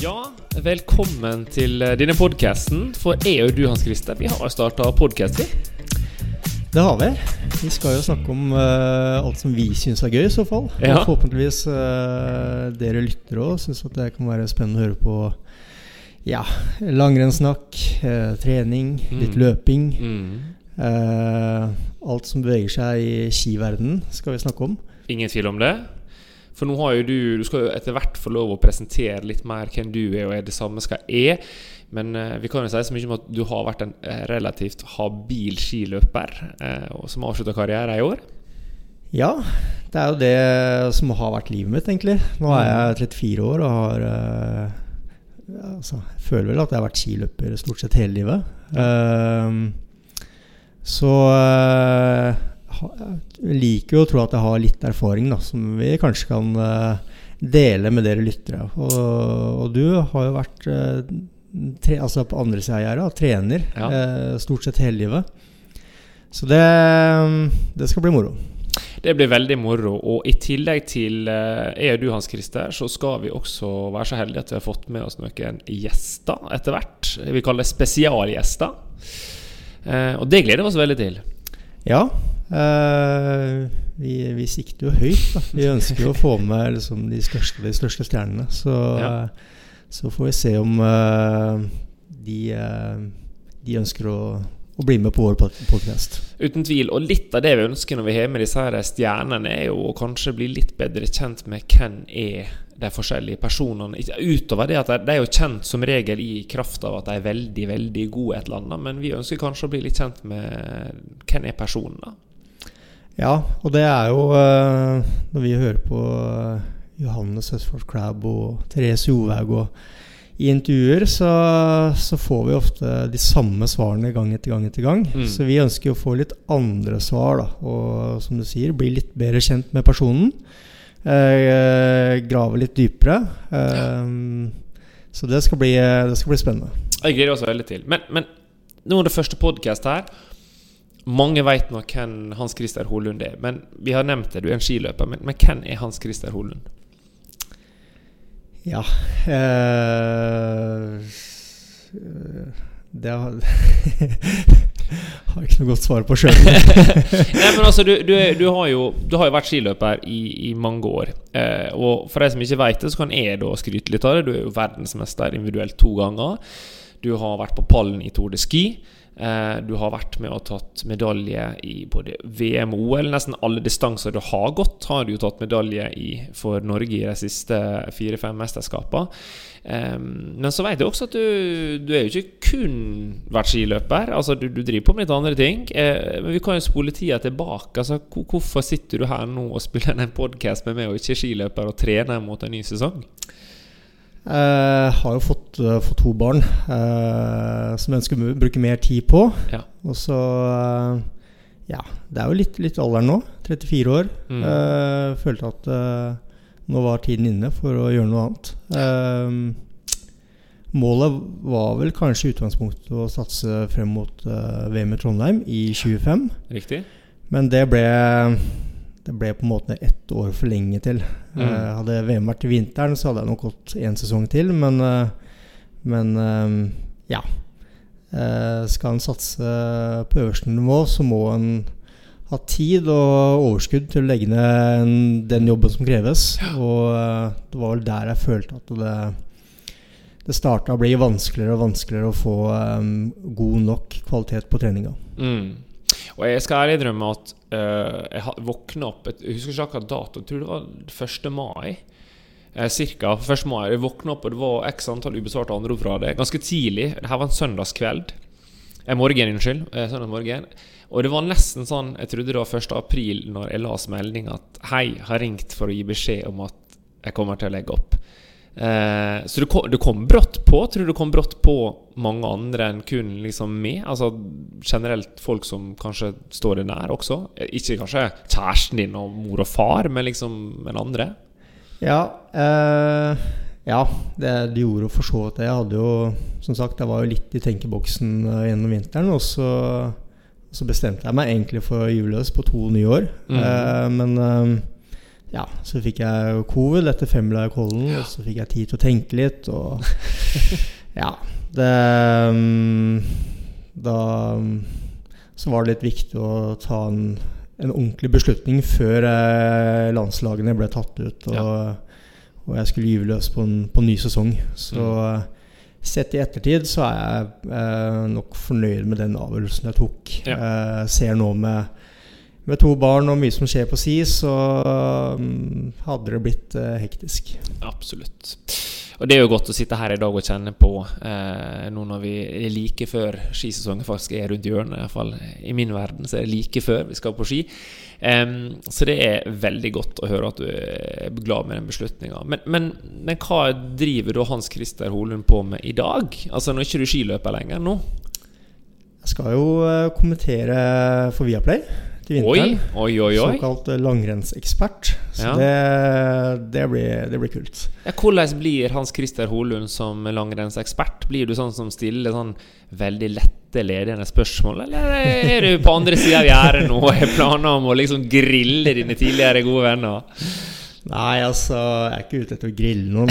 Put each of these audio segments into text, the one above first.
Ja, velkommen til eh, denne podcasten. For jeg og du, Hans Christer, vi har starta podkast, vi. Det har vi. Vi skal jo snakke om uh, alt som vi syns er gøy, i så fall. Ja. Og forhåpentligvis uh, dere lyttere òg syns at det kan være spennende å høre på ja, langrennssnakk, uh, trening, litt løping. Eh, alt som beveger seg i skiverdenen, skal vi snakke om. Ingen tvil om det. For nå har jo du Du skal jo etter hvert få lov å presentere litt mer hvem du er, og er det samme skal jeg. Men eh, vi kan jo si så mye om at du har vært en eh, relativt habil skiløper eh, som avslutta karrieren i år. Ja, det er jo det som har vært livet mitt, egentlig. Nå er jeg 34 år og har eh, altså, Jeg føler vel at jeg har vært skiløper stort sett hele livet. Så eh, jeg liker jo å tro at jeg har litt erfaring da, som vi kanskje kan eh, dele med dere lyttere. Og, og du har jo vært eh, tre, altså på andre sida av gjerdet, trener Ja. eh, stort sett hele livet. Så det, det skal bli moro. Det blir veldig moro. Og i tillegg til Er jeg og du, Hans Christer, så skal vi også være så heldige at vi har fått med oss noen gjester etter hvert. Vi kaller det spesialgjester. Og det gleder vi oss veldig til. Ja. Eh, vi, vi sikter jo høyt. Da. Vi ønsker jo å få med liksom, de, største, de største stjernene. Så, Ja. uh, så får vi se om uh, de, eh, de ønsker å, å bli med på vår podkast. Uten tvil. Og litt av det vi ønsker når vi har med disse her stjernene, er jo å kanskje bli litt bedre kjent med hvem er de forskjellige personene. Utover det at de- de er jo kjent som regel i kraft av at de er veldig, veldig gode et eller annet, men vi ønsker kanskje å bli litt kjent med hvem er personen, da. Ja, og det er jo eh, Når vi hører på eh, Johannes Østfold Crab og Therese Johaug og i intervjuer, så, så får vi ofte de samme svarene gang etter gang etter gang. Mm. Så vi ønsker å få litt andre svar, da. Og som du sier, bli litt bedre kjent med personen. Eh, grave litt dypere. Eh, Så det skal, bli, det skal bli spennende. Jeg gleder også veldig til. Men, men nå er det første podkast her. Mange vet nå hvem Hans Christer Holund er. Men vi har nevnt det, du er en skiløper. Men, men hvem er Hans Christer Holund? Ja eh, Det har Har ikke noe godt svar på sjøl. Nei, men altså, du, du, er, du, har jo, du har jo vært skiløper i, i mange år. Eh, og for de som ikke vet det, så kan jeg da skryte litt av det. Du er jo verdensmester individuelt to ganger. Du har vært på pallen i Tour de Ski. Eh, du har vært med og tatt medalje i både VM og OL. Nesten alle distanser du har gått, har du tatt medalje i for Norge i de siste fire-fem mesterskapene. Men så vet jeg også at du, du er jo ikke kun vært skiløper. Altså du, du driver på med litt andre ting. Eh, men vi kan jo spole tida tilbake. Altså, hvorfor sitter du her nå og spiller en podkast med meg og ikke er skiløper og trener mot en ny sesong? Eh, har jo fått, eh, fått to barn eh, som jeg ønsker å bruke mer tid på. Ja. Og så eh, Ja, det er jo litt, litt alderen nå. 34 år. Mm. Eh, følte at nå var tiden inne for å gjøre noe annet. Målet var vel kanskje i utgangspunktet å satse frem mot VM i Trondheim i 25. Riktig. Men det ble, det ble på en måte ett år for lenge til. Mm. Uh, hadde VM vært i vinteren, så hadde jeg nok gått én sesong til. Men, uh, men um, ja. Uh, skal en satse på øverste nivå, så må en ha tid og overskudd til å legge ned en, den jobben som kreves. Og det var vel der jeg følte at det, det starta å bli vanskeligere og vanskeligere å få um, god nok kvalitet på treninga. Mm. Og jeg skal ærlig drømme at uh, jeg våkna opp et, Jeg husker ikke akkurat dato, jeg tror det var 1. mai. Eh, cirka 1. mai. Jeg våkna opp, og det var x antall ubesvarte anrop fra det. Ganske tidlig. Dette var en søndagskveld. Eh, morgen, unnskyld. Eh, søndag morgen. Og det var nesten sånn Jeg trodde det var 1. april når jeg las melding at Hei, har ringt for å gi beskjed om at jeg kommer til å legge opp. Eh, så det kom, det kom, brått på. Tror du det kom brått på mange andre enn kun liksom meg? Altså generelt folk som kanskje står deg nær også? Ikke kanskje kjæresten din og mor og far, men liksom en andre? Ja. Eh, ja, det, det gjorde for så vidt det. Jeg hadde jo, som sagt, jeg var jo litt i tenkeboksen uh, gjennom vinteren. Og så, så, bestemte jeg meg egentlig for å gyve løs på to nye år. Mm. Eh, men eh, ja, så fikk jeg covid etter femmila i Kollen, ja. og så fikk jeg tid til å tenke litt, og Ja. Det um, Da um, så var det litt viktig å ta en, en ordentlig beslutning før eh, landslagene ble tatt ut, og, ja. og jeg skulle gyve løs på en på ny sesong. Så mm. Sett i ettertid så er jeg eh, nok fornøyd med den avgjørelsen jeg tok. Ja. Eh, ser nå med med to barn og mye som skjer på si, så um, hadde det blitt uh, hektisk. Absolutt. Og det er jo godt å sitte her i dag og kjenne på, eh, nå når vi er like før skisesongen faktisk er rundt hjørnet. I, I min verden så er det like før vi skal på ski. Um, så det er veldig godt å høre at du er glad med den beslutninga. Men, men, men, hva driver da Hans Christer Holund på med i dag? Altså Nå er ikke du skiløper lenger nå? Jeg skal jo uh, kommentere for Viaplay til vinteren. Oi, oi, oi, Såkalt eh, langrennsekspert. Så ja. det, det, blir, det, blir, kult. Ja, hvordan blir Hans Christer Holund som langrennsekspert? Blir du sånn som stiller sånn veldig lette, ledende spørsmål, eller er du på andre sida av gjerdet nå og har planer om å liksom grille dine tidligere gode venner? Nei, altså Jeg er ikke ute etter å grille noen,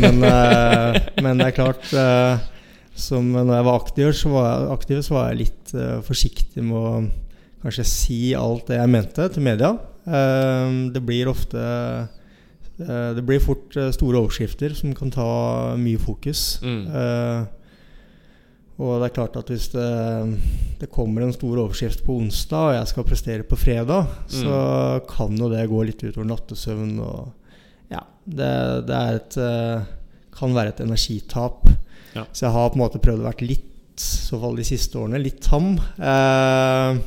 men, uh, men det er klart uh, Som når jeg var aktiv, så var jeg, aktiv, så var jeg litt uh, forsiktig med å kanskje si alt det jeg mente til media. Ehm, det blir ofte eh, Det blir fort eh, store overskrifter som kan ta mye fokus. Mm. Eh, og det er klart at hvis det, det, kommer en stor overskrift på onsdag, og jeg skal prestere på fredag, mm. så kan jo det gå litt utover nattesøvn. Og ja, det, det et, kan være et energitap. Ja. Så jeg har på en måte prøvd å være litt, i så fall de siste årene, litt tam. Eh,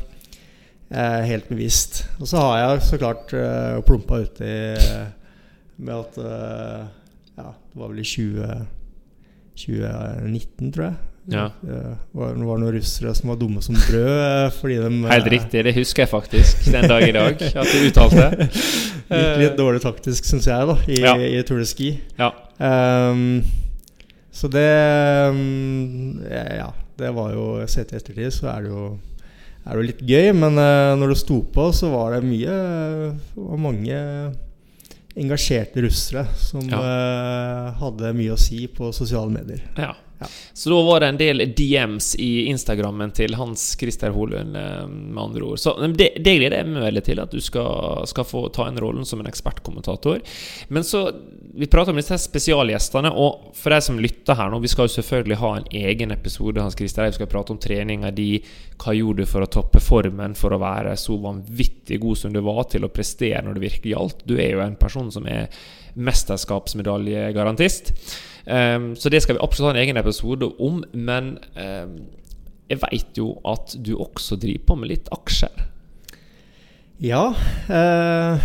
helt bevisst. Og så har jeg så klart uh, plumpa uti uh, med at uh, Ja, det var vel i 20, 2019, tror jeg. Ja. Det var, var noen russere som var dumme som brød fordi de Helt riktig, det husker jeg faktisk den dag i dag at du uttalte. Litt, litt dårlig taktisk, syns jeg, da i, ja. i Tour de Ski. Ja. Um, så det um, Ja, det var jo Sett i ettertid, så er det jo er jo litt gøy, men uh, når det sto på, så var det mye og mange engasjerte russere som ja. uh, hadde mye å si på sosiale medier. Ja. Så da var det en del DMs i Instagrammen til Hans Christer Holund, eh, med andre ord. Så det, det gleder jeg meg veldig til, at du skal, skal få ta en rollen som en ekspertkommentator. Men så Vi prater om disse spesialgjestene, og for deg som lytter her nå Vi skal jo selvfølgelig ha en egen episode Hans Christer, vi skal prate om treninga di. Hva gjorde du for å toppe formen for å være så vanvittig god som du var til å prestere når det virkelig gjaldt? Du er jo en person som er mesterskapsmedaljegarantist. Um, så det skal vi absolutt ha en egen episode om. Men um, jeg veit jo at du også driver på med litt aksjer. Ja uh,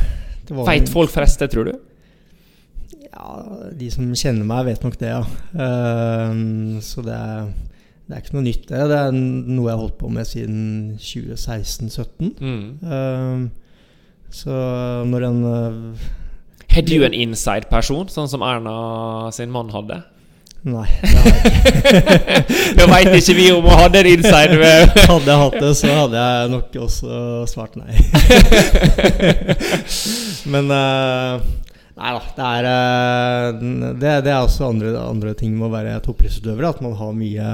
Veit folk flest det, tror du? Ja, de som kjenner meg, vet nok det, ja. Uh, så det er, det er, ikke noe nytt, det. Det er noe jeg har holdt på med siden 2016-2017. Mm. Uh, så når en Har du en inside-person, sånn som Erna sin mann hadde? Nei, det veit ikke vi om å ha en inside. Hadde jeg hatt det, så hadde jeg nok også svart nei. Men uh, Nei da. Det er, uh, det, det er også andre, andre ting med å være toppidrettsutøver. At man har mye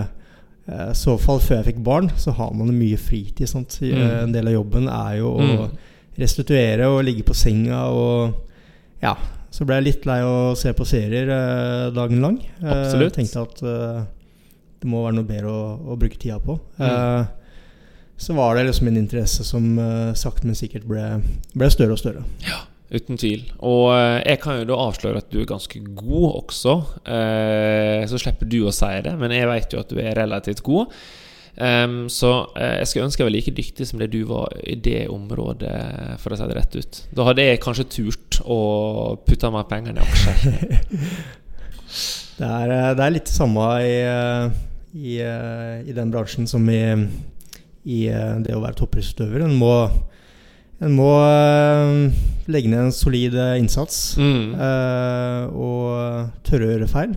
I så fall før jeg fikk barn, så har man mye fritid. Sant? Mm. En del av jobben er jo å Mm. restituere og ligge på senga og Ja. Så ble jeg litt lei av å se på serier eh, dagen lang. Eh, Absolutt. tenkte at eh, det må være noe bedre å, å bruke tida på. Mm. Eh, så var det liksom en interesse som eh, sakte, men sikkert ble, ble større og større. Ja, Uten tvil. Og jeg kan jo da avsløre at du er ganske god også. Så slipper du å si det, men jeg vet jo at du er relativt god. Em, så uh, jeg skulle ønske jeg var like dyktig som det du var i det området, for å si det rett ut. Da hadde jeg kanskje turt å putte meg penger i aksjer. Det er, eh, det er litt det samme i, eh, i, i den bransjen som i, i det å være toppidrettsutøver. En må, en må legge ned en solid innsats Mm. uh, og tørre å gjøre feil.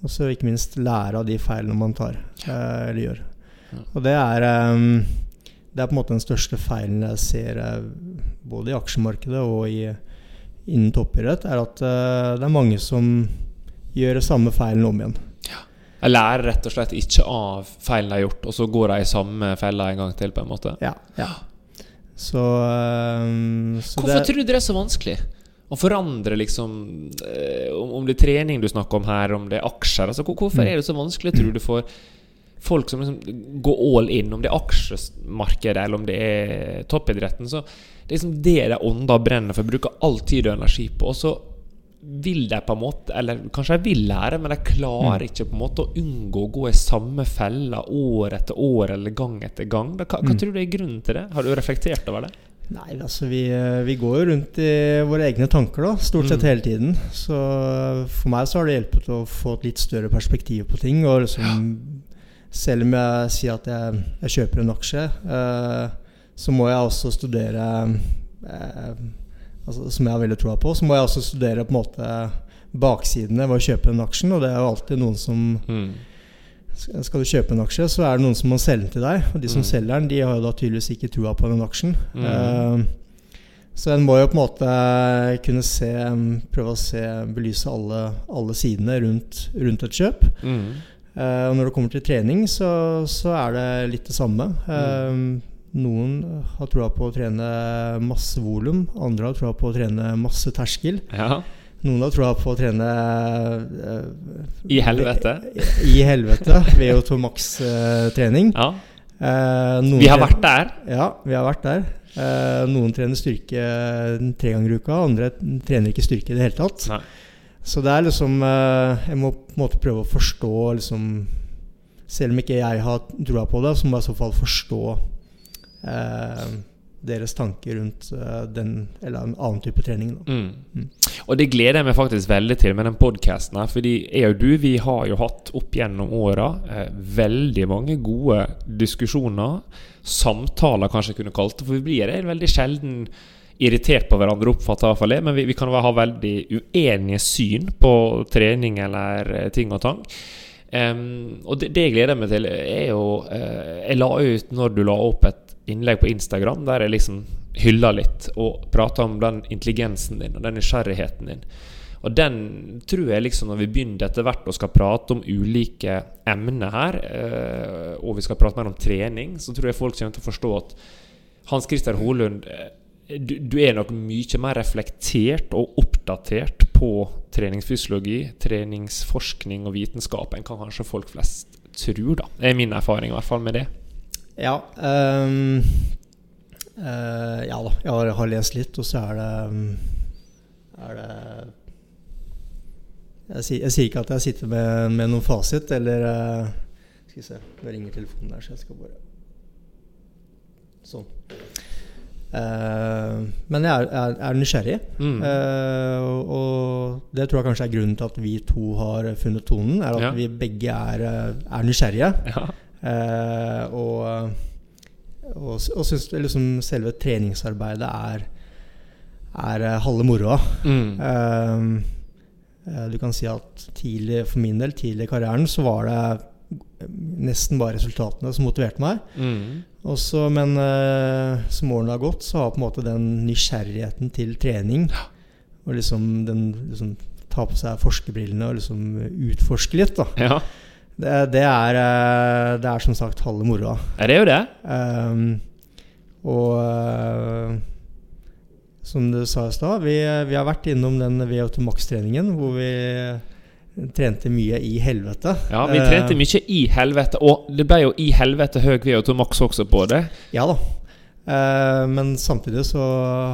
Og så ikke minst lære av de feilene man tar eller gjør. Og det er eh, Det er på en måte den største feilen jeg ser eh, både i aksjemarkedet og i, innen toppidrett, er at eh, det er mange som gjør samme feilen om igjen. Jeg lærer rett og slett ikke av feilen de har gjort, og så går de i samme fella en gang til, på en måte. Ja, ja. Så, um, så Hvorfor det, tror du det er så vanskelig? Å forandre liksom eh, Om det er trening du snakker om her, om det er aksjer altså, hvor- Hvorfor er det så vanskelig, tror du, for folk som liksom går all in, om det er aksjemarkedet eller om det er toppidretten? Så det er liksom det de ånder og brenner for, bruker all tid og energi på. Og så vil de på en måte Eller kanskje de vil lære, men de klarer ikke på en måte å unngå å gå i samme fella år etter år eller gang etter gang. Da, hva, hva tror du er grunnen til det? Har du reflektert over det? Nei, altså vi, eh, vi går jo rundt i våre egne tanker da, stort sett Mm. hele tiden. Så for meg så har det hjulpet å få et litt større perspektiv på ting. Og liksom, selv om jeg sier at jeg, jeg kjøper en aksje, eh, så må jeg også studere eh, altså, Som jeg har veldig troa på, så må jeg også studere på en måte baksidene ved å kjøpe den aksjen. Og det er jo alltid noen som Mm. skal du kjøpe en aksje, så er det noen som må selge den til deg. Og de som Mm. selger den, de har jo da tydeligvis ikke troa på den aksjen. Mm. Eh, så en må jo på en måte kunne se prøve å se, belyse alle, alle sidene rundt, rundt et kjøp. Mm. Eh, og når det kommer til trening, så, så er det litt det samme. Mm. noen har troa på å trene masse volum, andre har troa på å trene masse terskel. Ja. Noen har troa på å trene uh, I helvete. I helvete. VO2 Max-trening. Ja. uh, Vi har vært der. Ja, vi har vært der. Eh, noen trener styrke tre ganger i uka, andre trener ikke styrke i det hele tatt. Nei. Så det er liksom eh, Jeg må på en måte prøve å forstå liksom Selv om ikke jeg har troa på det, så må jeg i så fall forstå eh, deres tanker rundt eh, den eller en annen type trening. Da. Mm. Og det gleder jeg meg faktisk veldig til med den podkasten her. Fordi jeg og du, vi har jo hatt opp gjennom åra eh, veldig mange gode diskusjoner. Samtaler, kanskje jeg kunne kalt det. For vi blir det veldig sjelden irritert på hverandre, oppfatter jeg i hvert fall det. Men vi, vi kan ha veldig uenige syn på trening eller eh, ting og tang. Um, og det, det jeg gleder meg til, er jo uh, Jeg la ut når du la opp et innlegg på Instagram der jeg liksom hylla litt og prata om den intelligensen din og den nysgjerrigheten din. Og den tror jeg liksom når vi begynner etter hvert og skal prate om ulike emner her, uh, og vi skal prate mer om trening, så tror jeg folk kommer til å forstå at Hans Christer Holund eh, du, du er nok mye mer reflektert og oppdatert på treningsfysiologi, treningsforskning og vitenskap enn kan kanskje folk flest tror, da. Det er min erfaring i hvert fall med det. Ja, um, uh, ja da. Jeg har, har lest litt, og så er det mm, Er det jeg, sier- jeg sier ikke at jeg sitter med, med noen fasit, eller uh, Skal vi se, nå ringer telefonen der, så jeg skal bare Sånn. Eh, men jeg er, er, er nysgjerrig. Mm. uh, og, det tror jeg kanskje er grunnen til at vi to har funnet tonen. Er at Ja. vi begge er, eh, er nysgjerrige. Ja. Uh, og og, og syns liksom selve treningsarbeidet er er halve moroa. Mm. Du kan si at tidlig, for min del, tidlig i karrieren, så var det nesten bare resultatene som motiverte meg. Mm. Også, men uh, som årene har gått, så har på en måte den nysgjerrigheten til trening og liksom den liksom, Ta på seg forskerbrillene og liksom utforske litt, da. Ja. Det, det, er, eh, det er som sagt halve moroa. ja, det er jo det. Um, og uh, som du sa i stad, vi, vi har vært innom den VO2 Max-treningen hvor vi trente mye i helvete. Ja, vi Eh, trente mye i helvete, og det ble jo i helvete høy VO2 max også på det. Ja da. Eh, men samtidig så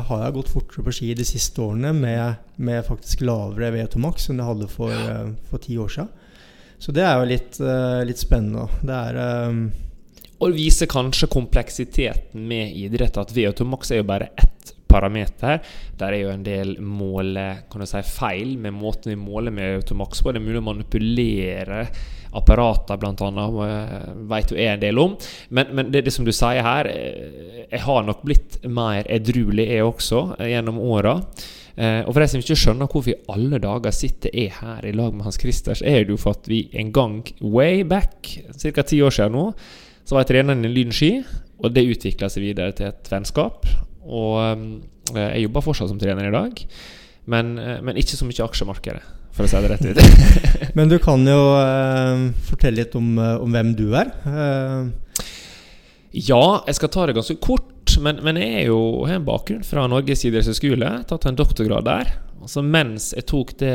har jeg gått fortere på ski de siste årene med, med faktisk lavere VO2 Max enn jeg hadde for, eh, for ti år siden. Så det er jo litt, eh, litt spennende. Det er eh, Og det viser kanskje kompleksiteten med idrett, at VO2 max er jo bare ett parameter. Der er jo en del måle, si, feil med måten vi måler med VO2 på. Det er mulig å manipulere apparater, blant annet, vet jo jeg en del om. Men, men det, det som du sier her, eh, jeg har nok blitt mer edruelig, jeg også, eh, gjennom åra. Eh, og for de som ikke skjønner hvorfor i alle dager sitter jeg her i lag med Hans Christer, så er det jo for at vi en gang way back, ca. ti år siden nå, så var jeg treneren i Lynski, og det utvikla seg videre til et vennskap. Og eh, jeg jobber fortsatt som trener i dag, men, eh, men ikke så mye i aksjemarkedet, for å si det rett ut. Men du kan jo eh, fortelle litt om, eh, om hvem du er. Eh, Ja, jeg skal ta det ganske kort, men, men jeg er jo, har en bakgrunn fra Norges idrettshøgskole. Tatt en doktorgrad der. Altså Mens jeg tok det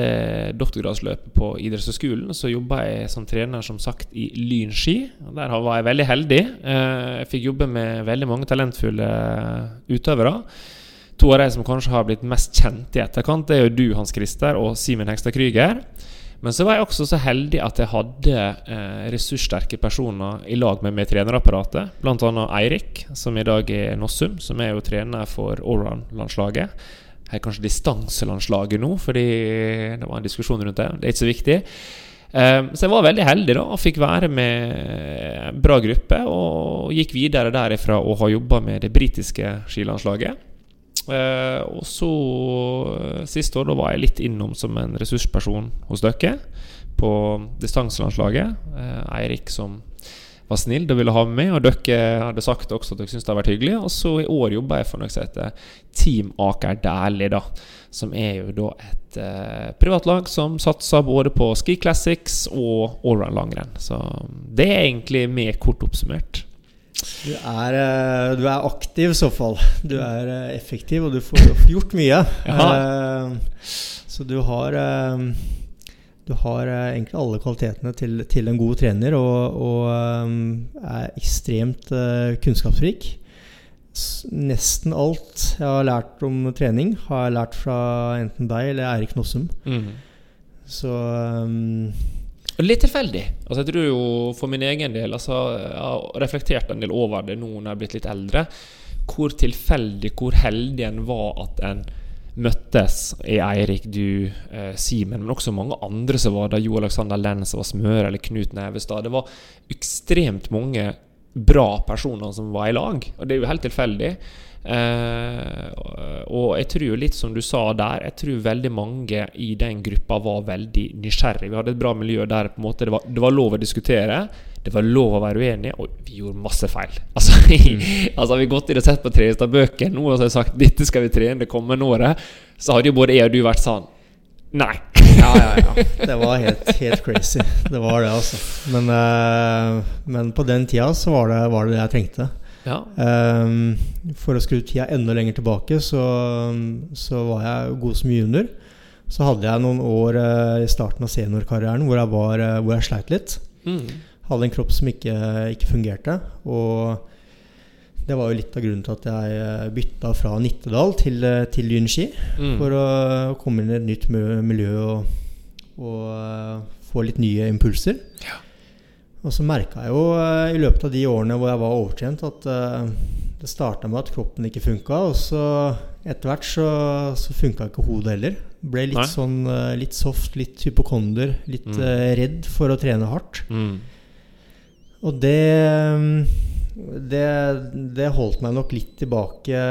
doktorgradsløpet på idrettshøgskolen, så jobba jeg som trener som sagt i lynski. Der var jeg veldig heldig. Eh, Jeg fikk jobbe med veldig mange talentfulle utøvere. To av de som kanskje har blitt mest kjent i etterkant, det er jo du, Hans Christer, og Simen Hegstad Krüger. Men så var jeg også så heldig at jeg hadde eh, ressurssterke personer i lag med meg i trenerapparatet. Annet Eirik, som i dag er Nossum, som er jo trener for Allround-landslaget. Her er kanskje distanselandslaget nå, fordi det var en diskusjon rundt det. Det er ikke så viktig. Eh, så jeg var veldig heldig da, og fikk være med en bra gruppe. Og gikk videre derifra og har jobba med det britiske skilandslaget. Eh, og så Sist Siste år da var jeg litt innom som en ressursperson hos dere på distanselandslaget. Eh, Eirik som var snill og ville ha med, og dere hadde sagt også at dere syntes det hadde vært hyggelig. Og så i år jobber jeg for noe som heter Team Aker Dæhlie, da. Som er jo da et eh, privatlag som satser både på ski classics og allround langrenn. Så det er egentlig med kort oppsummert. Du er, eh, du er aktiv i så fall. Du er eh, effektiv, og du får gjort mye. Ja. Så du har eh, Du har eh, egentlig alle kvalitetene til, til en god trener, og, og eh, er ekstremt eh, kunnskapsrik. Nesten alt jeg har lært om trening, har jeg lært fra enten deg eller Eirik Nossum. Så eh, Og Litt tilfeldig. Altså jeg tror jo For min egen del altså, Jeg har reflektert en del over det nå når jeg er blitt litt eldre. Hvor tilfeldig, hvor heldig en var at en møttes i Eirik, du, eh, Simen, men også mange andre som var der. Jo Alexander Lenz var smør, eller Knut Nevestad. Det var ekstremt mange bra personer som var i lag, og det er jo helt tilfeldig. Eh, og jeg tror litt som du sa der, jeg tror veldig mange i den gruppa var veldig nysgjerrige. Vi hadde et bra miljø der på en måte det var, det var lov å diskutere. Det var lov å være uenige, og vi gjorde masse feil. Altså, altså Vi gått inn og sett på Trestad-bøker nå og så har jeg sagt dette skal vi trene det kommende året. Så hadde jo både jeg og du vært sånn Nei. Ja, ja, ja. Det var helt, helt crazy. Det var det, altså. Men, eh, men på den tida så var det, var det det jeg trengte. Ja. Um, for å skru tida enda lenger tilbake, så, så var jeg god som junior. Så hadde jeg noen år uh, i starten av seniorkarrieren hvor jeg, var, uh, hvor jeg sleit litt. Mm. Hadde en kropp som ikke, ikke fungerte. Og det var jo litt av grunnen til at jeg eh, bytta fra Nittedal til, til Lyn ski. Mm. For å komme inn i et nytt miljø og, og uh, få litt nye impulser. Og så merka jeg jo eh, i løpet av de årene hvor jeg var overtrent, at eh, det starta med at kroppen ikke funka. Og så etter hvert så, så funka ikke hodet heller. Ble litt Nei. sånn eh, litt soft, litt hypokonder. Litt Mm. eh, redd for å trene hardt. Mm. Og det, det Det holdt meg nok litt tilbake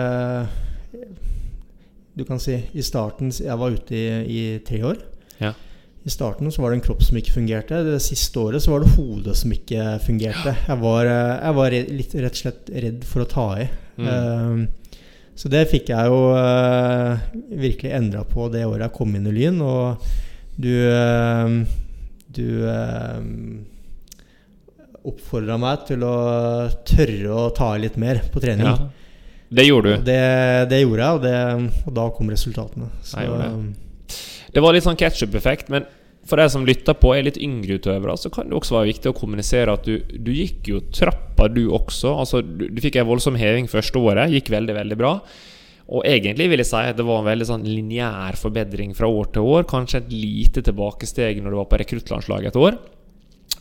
du kan si I starten Jeg var ute i, i tre år. Ja. I starten så var det en kropp som ikke fungerte. Det siste året så var det hodet som ikke fungerte. Jeg var, eh, jeg var litt rett og slett redd for å ta i. Mm. Eh, så det fikk jeg jo eh, virkelig endra på det året jeg kom inn i Lyn. Og du eh, Du eh, oppfordra meg til å tørre å ta i litt mer på trening. Ja. Det gjorde du. det, det gjorde jeg, og, det, og da kom resultatene. Så, Jeg gjorde Det var litt sånn ketsjup-effekt, men for deg som lytter på, er litt yngre utøvere, så kan det også være viktig å kommunisere at du, du gikk jo trappa, du også. Altså, du, du fikk en voldsom heving første året, gikk veldig, veldig bra. Og egentlig vil jeg si at det var en veldig sånn lineær forbedring fra år til år. Kanskje et lite tilbakesteg når du var på rekruttlandslaget et år.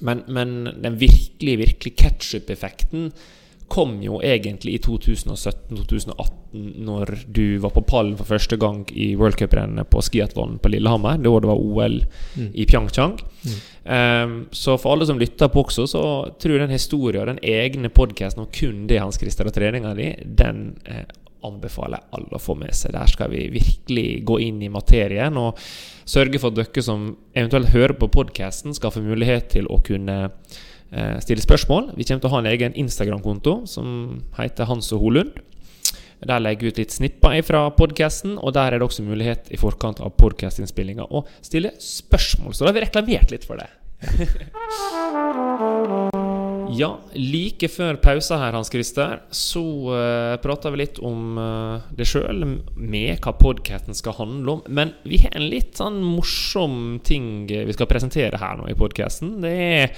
Men, men den virkelig, virkelig ketsjup-effekten kom jo egentlig i 2017-2018, når du var på pallen for første gang i worldcuprennet på skiatlon på Lillehammer. Det var det var OL i Pyeongchang. Um, så for alle som lytter på også, så tror jeg den historien, og den egne podkasten og kun det Hans Christer og treninga di, den eh, anbefaler alle å få med seg. Der skal vi virkelig gå inn i materien og sørge for at dere som eventuelt hører på podkasten, skal få mulighet til å kunne stille spørsmål. Vi kommer til å ha en egen Instagram-konto som heter Hans og Holund. Der legger vi ut litt snipper fra podkasten, og der er det også mulighet i forkant av podkastinnspillinga å stille spørsmål. Så da har vi reklamert litt for det. Ja, like før pausa her, Hans Christer, så uh, prata vi litt om uh, det sjøl, med hva podkasten skal handle om. Men vi har en litt sånn morsom ting vi skal presentere her nå i podkasten. Det er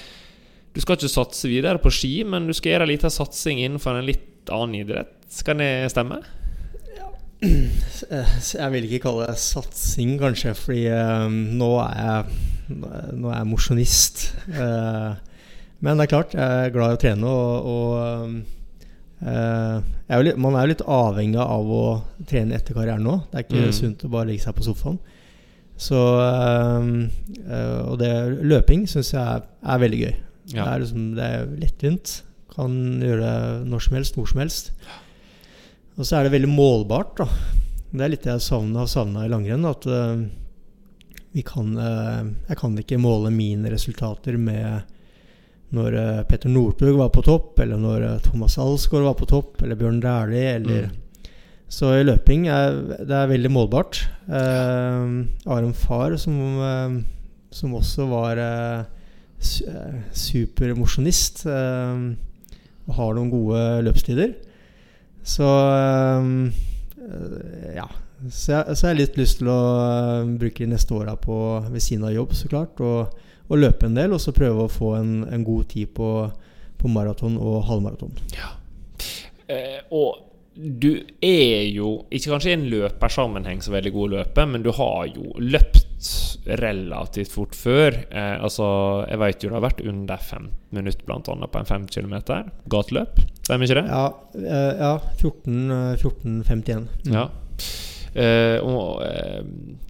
Du skal ikke satse videre på ski, men du skal gjøre en liten satsing innenfor en litt annen idrett. Skal det stemme? Eh, Jeg vil ikke kalle det satsing, kanskje, fordi eh, nå er jeg Nå er jeg mosjonist. Eh, men det er klart, jeg er glad i å trene, og, og er litt, man er jo litt avhengig av å trene etter karrieren nå. Det er ikke Mm. sunt å bare legge seg på sofaen. Så Og det løping syns jeg er, er veldig gøy. Ja. Det er liksom Det er lettvint. Kan gjøre det når som helst, hvor som helst. Og så er det veldig målbart, da. Det er litt det jeg har savna i langrenn. At uh, vi kan uh, Jeg kan ikke måle mine resultater med når uh, Petter Northug var på topp, eller når Thomas Alsgaard var på topp, eller Bjørn Dæhlie, eller Mm. Så i løping er det er veldig målbart. Eh, Aron far som, som også var eh, supermosjonist. Eh, og har noen gode løpstider. Så eh, ja. Så jeg, har litt lyst til å eh, bruke de neste åra på ved siden av jobb, så klart, og, og løpe en del. Og så prøve å få en, en god tid på, på maraton og halvmaraton. Eh, og du er jo ikke kanskje i en løpersammenheng så veldig god å løpe, men du har jo løpt relativt fort før. Eh, altså, jeg vet jo det har vært under 15 minutter blant annet på en 5 km gateløp. Stemmer ikke det? Ja, eh, ja 14, eh, 14.51. Mm. Ja. Eh, og eh,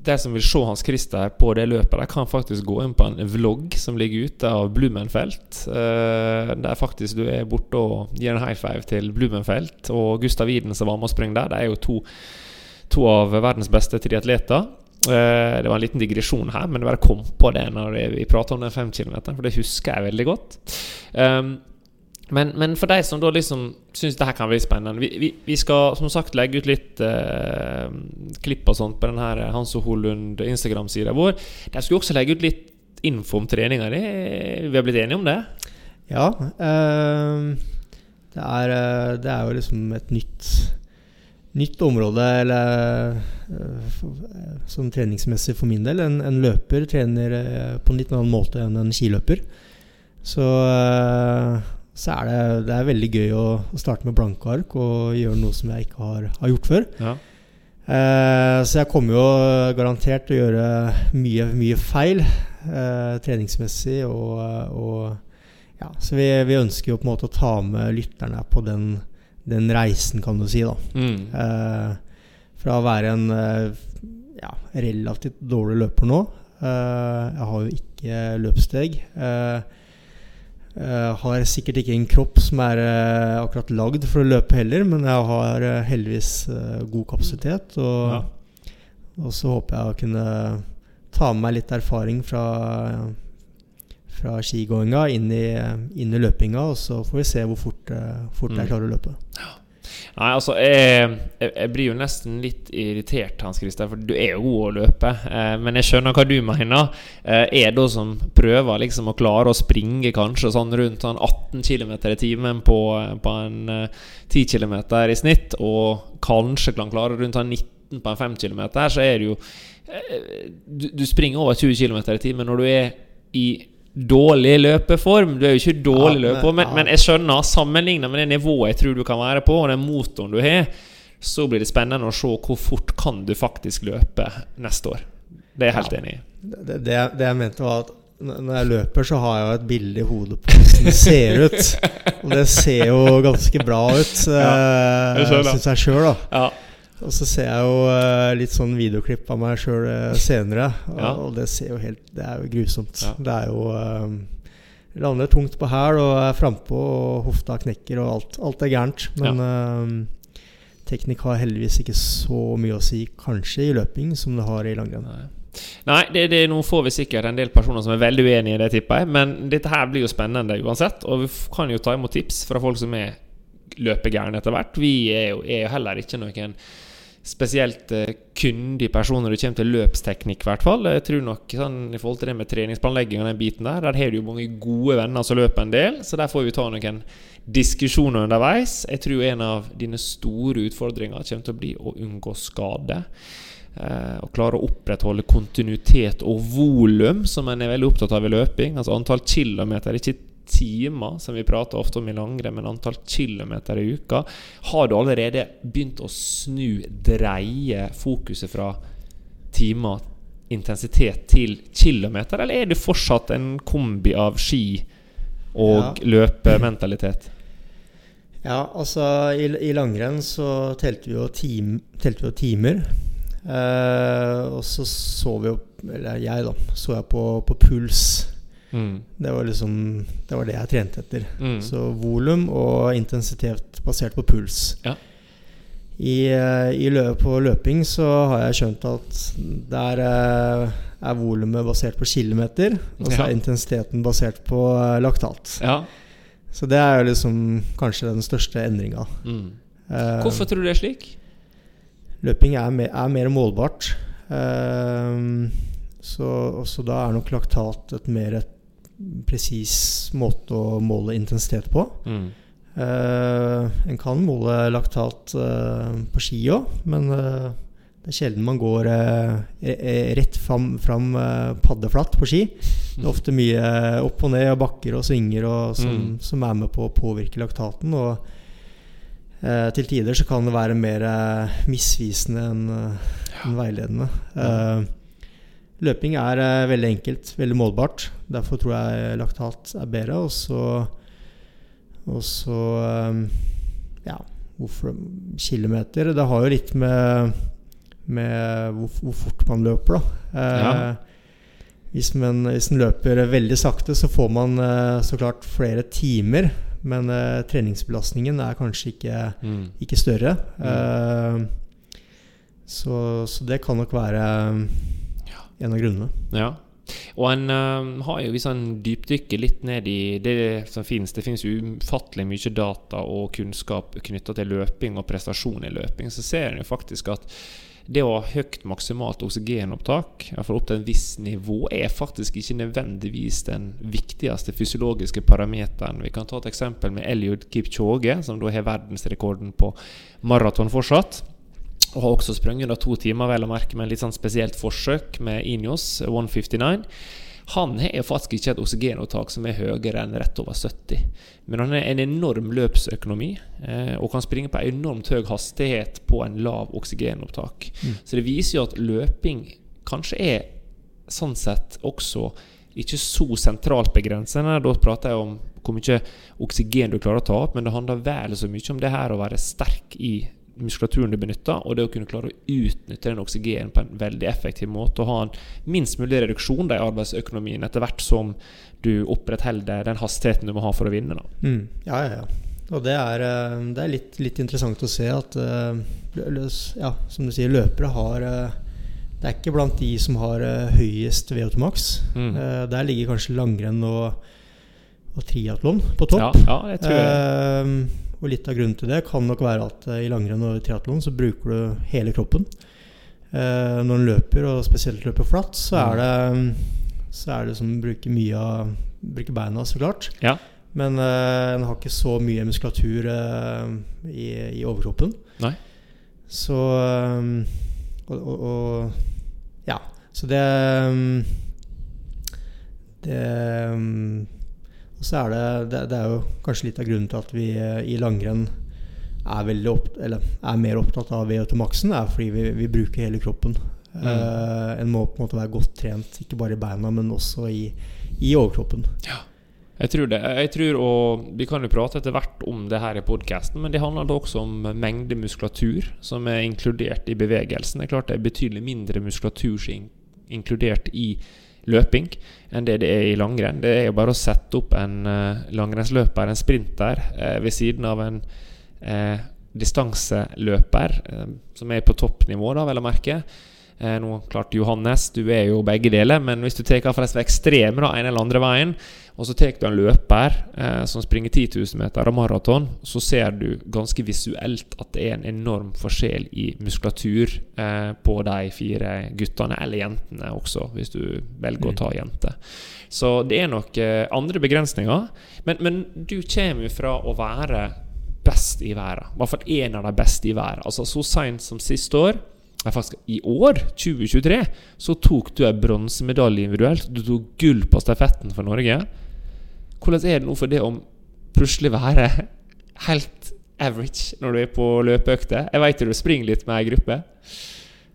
de som vil se Hans Christer på det løpet, de kan faktisk gå inn på en vlogg som ligger ute av Blumenfelt. Eh, der faktisk du er borte og gir en high five til Blumenfelt og Gustav Iden som var med og sprang der. De er jo to, to av verdens beste triatleter. Det var en liten digresjon her, men det bare kom på det når vi prata om den 5 km, for det husker jeg veldig godt. Um, men, men for de som da liksom syns det her kan bli spennende vi, vi, vi skal som sagt legge ut litt eh, klipp og sånt på den her Hans og Holund Instagram-sida vår. Der skal vi også legge ut litt info om treninga di. Vi har blitt enige om det? Ja. eh, det, er, eh, det er jo liksom et nytt Nytt område eller, eh, eh, sånn treningsmessig for min del. En, en løper trener eh, på en litt annen måte enn en skiløper. Så, eh, så er det, det er veldig gøy å, å starte med blanke ark og gjøre noe som jeg ikke har, har gjort før. Ja. Eh, så jeg kommer jo garantert til å gjøre mye, mye feil eh, treningsmessig. Og, og ja, så vi, vi ønsker jo på en måte å ta med lytterne på den, den reisen, kan du si. da Mm. eh, Fra å være en eh, ja, relativt dårlig løper nå. Eh, jeg har jo ikke løpssteg. Eh, eh, har sikkert ikke en kropp som er uh, akkurat lagd for å løpe heller, men jeg har uh, heldigvis god kapasitet. Og Ja. Og så håper jeg å kunne ta med meg litt erfaring fra, fra skigåinga inn i, inn i løpinga, og så får vi se hvor fort, fort jeg Mm. klarer å løpe. Nei, altså, jeg, jeg, blir jo nesten litt irritert, Hans Christer, for du er jo god å løpe. Eh, men jeg skjønner hva du mener. Eh, det da som prøver liksom å klare å springe kanskje sånn rundt sånn 18 km i timen på, på en eh, 10 km i snitt, og kanskje kan klare rundt sånn 19 på en 5 km, så er det jo eh, du, du springer over 20 km i timen når du er i dårlig løpeform. Du er jo ikke dårlig Ja, men- løper, men, ja. men jeg skjønner, sammenlignet med det nivået jeg tror du kan være på, og den motoren du har, så blir det spennende å se hvor fort kan du faktisk løpe neste år. Det er jeg helt enig i. Det, det, det jeg mente, var at når jeg løper, så har jeg jo et bilde i hodet på hvordan det ser ut. Og det ser jo ganske bra ut, ja, syns jeg sjøl, da. Ja. Og så ser jeg jo uh, litt sånn videoklipp av meg sjøl senere, og, Ja. og det ser jo helt Det er jo grusomt. Ja. Det er jo uh, Lander tungt på hæl og er frampå, og hofta knekker, og alt, alt er gærent. Men eh, teknikk har heldigvis ikke så mye å si, kanskje, i løping som det har i langrenn. Nei, Nei det, det, nå får vi sikkert en del personer som er veldig uenige i det, tipper jeg. Men dette her blir jo spennende uansett. Og vi kan jo ta imot tips fra folk som er løpegærne etter hvert. Vi er jo, er jo heller ikke noen spesielt uh, kyndige personer når det kommer til løpsteknikk, i hvert fall. Jeg tror nok sånn, I forhold til det med treningsplanlegging og den biten der, der har du jo mange gode venner som løper en del, så der får vi ta noen diskusjoner underveis. Jeg tror en av dine store utfordringer kommer til å bli å unngå skade. Eh, og klare å opprettholde kontinuitet og volum, som en er veldig opptatt av i løping. Altså antall kilometer, ikke timer, som vi prater ofte om i langrenn, men antall kilometer i uka. Har du allerede begynt å snu, dreie fokuset fra timer, intensitet, til kilometer, eller er det fortsatt en kombi av ski og løpementalitet? Ja, altså i, i langrenn så telte vi jo, tim, telte vi jo timer. Eh, og så så vi jo Eller jeg, da. Så jeg på, på puls. Mm. Det var liksom Det var det jeg trente etter. Mm. Så volum og intensitet basert på puls. Ja. I, eh, i lø på løping så har jeg skjønt at der eh, er volumet basert på kilometer, og så Ja. er intensiteten basert på eh, laktat. Ja. Så det er jo liksom kanskje den største endringa. Mm. Hvorfor tror du det er slik? Løping er mer, er mer målbart. Så, og så da er nok laktat et mer et presis måte å måle intensitet på. Mm. Eh, en kan måle laktat eh, på ski òg, men eh, det er sjelden man går eh, rett fram, fram eh, paddeflatt på ski. Det er ofte mye opp og ned og bakker og svinger og som, Mm. som er med på å påvirke laktaten. Og eh, til tider så kan det være mer eh, misvisende enn eh, enn veiledende. Eh, løping er eh, veldig enkelt, veldig målbart. Derfor tror jeg laktat er bedre. Og så og så um, Ja, hvorfor kilometer? Det har jo litt med, med hvor, hvor fort man løper, da. Eh, Ja. Hvis man, hvis man løper veldig sakte, så får man eh, så klart flere timer. Men eh, treningsbelastningen er kanskje ikke, Mm. ikke større. Eh, så, så det kan nok være en av grunnene. Ja. Og en uh, har jo, hvis en dypdykker litt ned i det som finnes Det finnes ufattelig mye data og kunnskap knytta til løping og prestasjon i løping. Så ser en jo faktisk at det å ha høyt maksimalt oksygenopptak, iallfall opp til en viss nivå, er faktisk ikke nødvendigvis den viktigste fysiologiske parameteren. Vi kan ta et eksempel med Eliud Kipchoge, som da har verdensrekorden på maraton fortsatt. Og har også sprunget under to timer, vel å merke, med en litt sånn spesielt forsøk med Ineos 159. Han har faktisk ikke et oksygenopptak som er høyere enn rett over 70. Men han har en enorm løpsøkonomi eh, og kan springe på enormt høy hastighet på en lav oksygenopptak. Så det viser jo at løping kanskje er sånn sett også ikke så sentralt begrensende. Da prater jeg om hvor mye oksygen du klarer å ta opp, men det handler vel så mye om det her å være sterk i muskulaturen du benytter, og det å kunne klare å utnytte den oksygenen på en veldig effektiv måte, og ha en minst mulig reduksjon i arbeidsøkonomien etter hvert som du opprettholder den hastigheten du må ha for å vinne. Mm. Ja, ja, ja. Og det er, eh, det er litt, litt interessant å se at eh, ja, som du sier, løpere har, eh, det er ikke blant de som har høyest VO2 max. Mm. Der ligger kanskje langrenn og, og triatlon på topp. Ja, ja, jeg tror jeg. Eh, og litt av grunnen til det kan nok være at eh, i langrenn og triatlon så bruker du hele kroppen. Eh, når en løper, og spesielt løper flatt, så er det Så er det som å bruke mye av Bruke beina, så klart. Ja. Men eh, en har ikke så mye muskulatur eh, i, i overkroppen. Nei. Så eh, og, og, og Ja. Så det mm, Det Og så er det, det Det er jo kanskje litt av grunnen til at vi eh, i langrenn er, opp, eller er mer opptatt av VO2 maksen, er fordi vi, vi bruker hele kroppen. Mm. Uh, en må på en måte være godt trent, ikke bare i beina, men også i, i overkroppen. Jeg tror det. Jeg tror, og Vi kan jo prate etter hvert om det her i podkasten, men det handler da også om mengde muskulatur som er inkludert i bevegelsen. Det er klart det er betydelig mindre muskulatur som er inkludert i løping enn det det er i langrenn. Det er jo bare å sette opp en uh, langrennsløper, en sprinter, uh, ved siden av en uh, distanseløper, som er på toppnivå, da, vel å merke. Eh, nå, klart Johannes, du er jo begge deler, men hvis du tar forresten ekstreme, da, en eller andre veien, og så tar du en løper eh, som springer 10 000 meter og maraton, så ser du ganske visuelt at det er en enorm forskjell i muskulatur eh, på de fire guttene, eller jentene også, hvis du velger å ta jenter. Så det er nok eh, andre begrensninger. Men, men du kommer jo fra å være best i verden. I hvert fall en av de beste i verden. Altså Så seint som siste år faktisk i år, 2023, så tok du en bronsemedalje individuelt. Du tok gull på stafetten for Norge. Hvordan er det nå for det om plutselig være helt average når du er på løpeøkter? Jeg vet du springer litt med ei gruppe.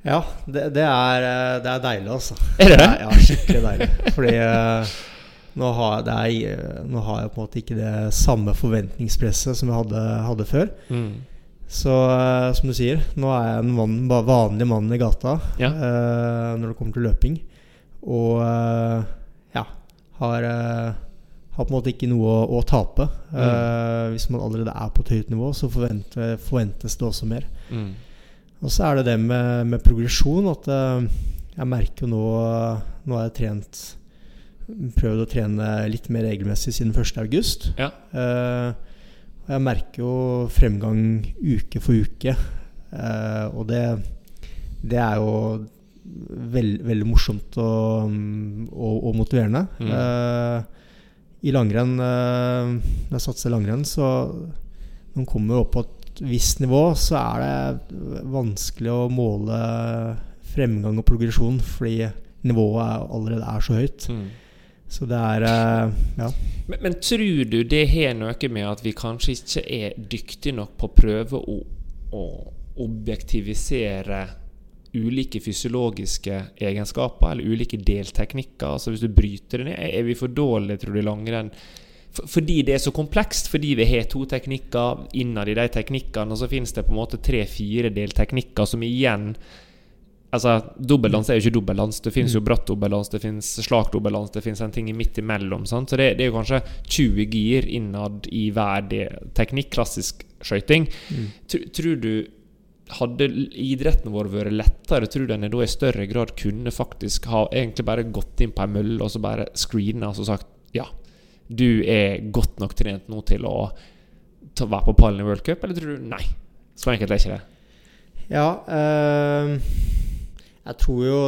Ja, det, det, er, eh, det er deilig, altså. Er det det? Ja, skikkelig deilig. Fordi eh, nå, har, det er, eh, nå har jeg på en måte ikke det samme forventningspresset som jeg hadde, hadde før. Mm. Så eh, som du sier, nå er jeg en mann, vanlig mann i gata Ja. eh, når det kommer til løping. Og eh, ja, har, eh, har på en måte ikke noe å, å tape. Mm. Eh, hvis man allerede er på et høyt nivå, så forventer, forventes det også mer. Mm. Og så er det det med, med progresjon at eh, jeg merker jo nå Nå har jeg trent Prøvd å trene litt mer regelmessig siden 1. august. Ja. Eh, og jeg merker jo fremgang uke for uke. Eh, og det, det er jo veld, veldig morsomt og, og, og motiverende. Mm. Eh, I langrenn, eh, når jeg satser langrenn, så når man kommer opp på et visst nivå, så er det vanskelig å måle fremgang og progresjon fordi nivået er, allerede er så høyt. Mm. Så det er eh, Ja. Men, men tror du det har noe med at vi kanskje ikke er dyktige nok på å prøve å, å objektivisere ulike fysiologiske egenskaper, eller ulike delteknikker? Altså Hvis du bryter det ned, er vi for dårlige, tror du, i langrenn? Fordi det er så komplekst, fordi vi har to teknikker innad i de teknikkene, og så finnes det på en måte tre-fire delteknikker som igjen Altså, Dobbeldans er jo ikke dobbeldans. Det finnes jo bratt dobbeldans, det finnes slak dobbeldans, det finnes en ting midt imellom. Sant? Så det, det er jo kanskje 20 gir innad i hver teknikk, klassisk skøyting. Mm. Tror du hadde idretten vår vært lettere, tror du den da i større grad kunne faktisk ha egentlig bare gått inn på ei mølle og så bare screena og sagt ja, du er godt nok trent nå til å ta, være på pallen i World Cup, eller tror du nei? Så enkelt er ikke det. Ja eh, Jeg tror jo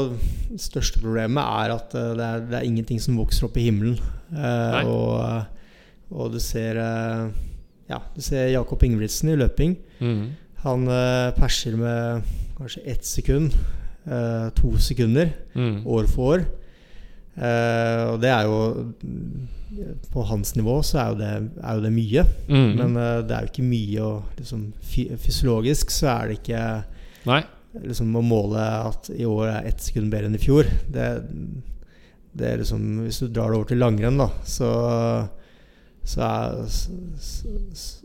det største problemet er at eh, det er, det er ingenting som vokser opp i himmelen. Eh, og, eh, og du ser eh, Ja, du ser Jakob Ingebrigtsen i løping. Mm. Han eh, perser med kanskje ett sekund, eh, to sekunder, Mm. år for år. Eh, og det er jo På hans nivå så er jo det, er jo det mye. Mm. Men det er jo ikke mye å liksom, Fysiologisk så er det ikke Nei. Liksom å måle at i år er ett sekund bedre enn i fjor. Det, det er liksom Hvis du drar det over til langrenn, da, så så, er, så,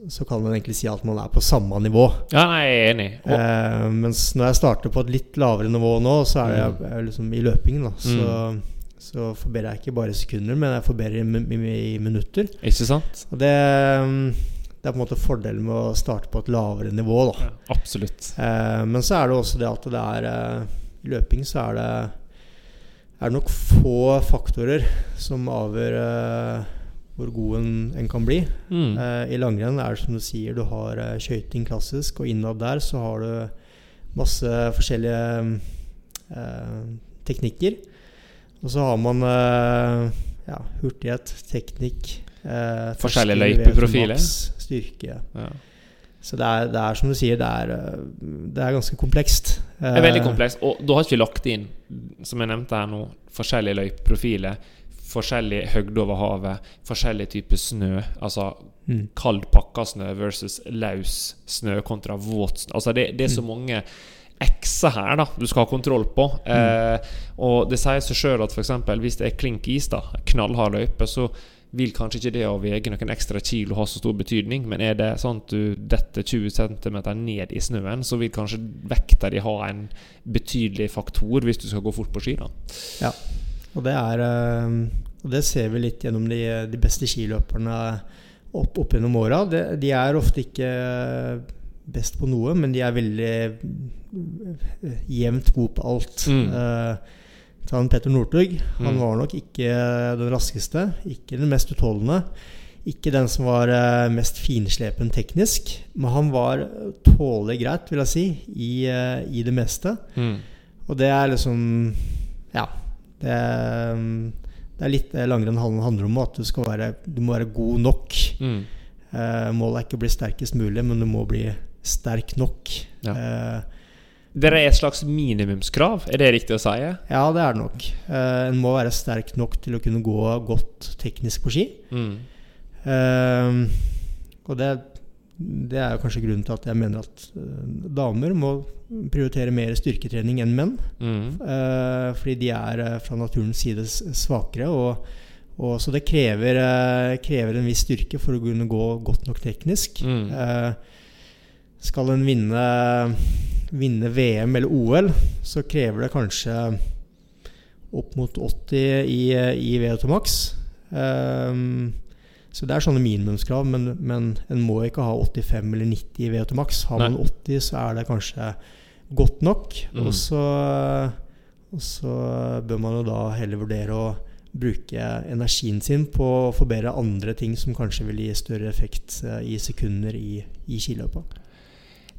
så, kan man egentlig si at man er på samme nivå. Ja, nei, jeg er enig. Og, Eh, mens når jeg starter på et litt lavere nivå nå, så er jeg, jeg er liksom i løpingen. Da, så, så forbedrer jeg ikke bare sekunder, men jeg forbedrer i, i, i minutter. ikke sant? Og det, mm, det er på en måte fordelen med å starte på et lavere nivå. Da. Ja, absolutt. Eh, men så er det også det at det er eh, i løping så er det, er det nok få faktorer som avgjør eh, hvor god en, en kan bli. Mm. Eh, I langrenn er det som du sier, du har eh, skøyting klassisk, og innad der så har du masse forskjellige eh, teknikker. Og så har man ja, hurtighet, teknikk eh, Forskjellige løypeprofiler. VO2 Styrke. Ja. Så det er, det er som du sier, det er, eh, det er ganske komplekst. Det er veldig Eh, komplekst. Og da har ikke vi lagt inn, som jeg nevnte her nå, forskjellige løypeprofiler. Forskjellig høgde over havet, forskjellig type snø. Altså Mm. kald pakka snø versus løs snø kontra våt snø. Altså det, det er så mange x-er her da du skal ha kontroll på. Eh, og det sier seg sjøl at f.eks. hvis det er klink is, da knallhard løype, så vil kanskje ikke det å veie noen ekstra kilo ha så stor betydning, men er det sånn at du detter 20 cm ned i snøen, så vil kanskje vekta di ha en betydelig faktor hvis du skal gå fort på ski. da Ja, og det er eh, Og det ser vi litt gjennom de, de beste skiløperne opp, opp gjennom åra. De, de er ofte ikke best på noe, men de er veldig eh, jevnt gode på alt. Mm. Eh, en Petter Northug. Han Mm. var nok ikke den raskeste, ikke den mest utholdende. Ikke den som var eh, mest finslepen teknisk, men han var tålelig greit, vil jeg si, i, eh, i det meste. Mm. Og det er liksom Ja. Det er, det er litt det langrenn handler om, at du, skal være, du må være god nok. Mm. Eh, målet er ikke å bli sterkest mulig, men du må bli sterk nok. Ja. Eh, Det er et slags minimumskrav, er det riktig å si? ja, det er det nok. Uh, en må være sterk nok til å kunne gå godt teknisk på ski. Mm. Uh, og det, det er jo kanskje grunnen til at jeg mener at eh, damer må prioritere mer styrketrening enn menn. Mm. Uh, fordi de er fra naturens side svakere. Og, og, så det krever, krever en viss styrke for å kunne gå godt nok teknisk. Mm. Eh, skal en vinne, vinne VM eller OL, så krever det kanskje opp mot 80 i, i VO2 max. Um, så det er sånne minimumskrav, men, men en må ikke ha 85 eller 90 i VO2 max. Har man Nei. 80, så er det kanskje godt nok. Mm. Og, så, og så bør man jo da heller vurdere å bruke energien sin på å forbedre andre ting som kanskje vil gi større effekt eh, i sekunder i, i skiløpet.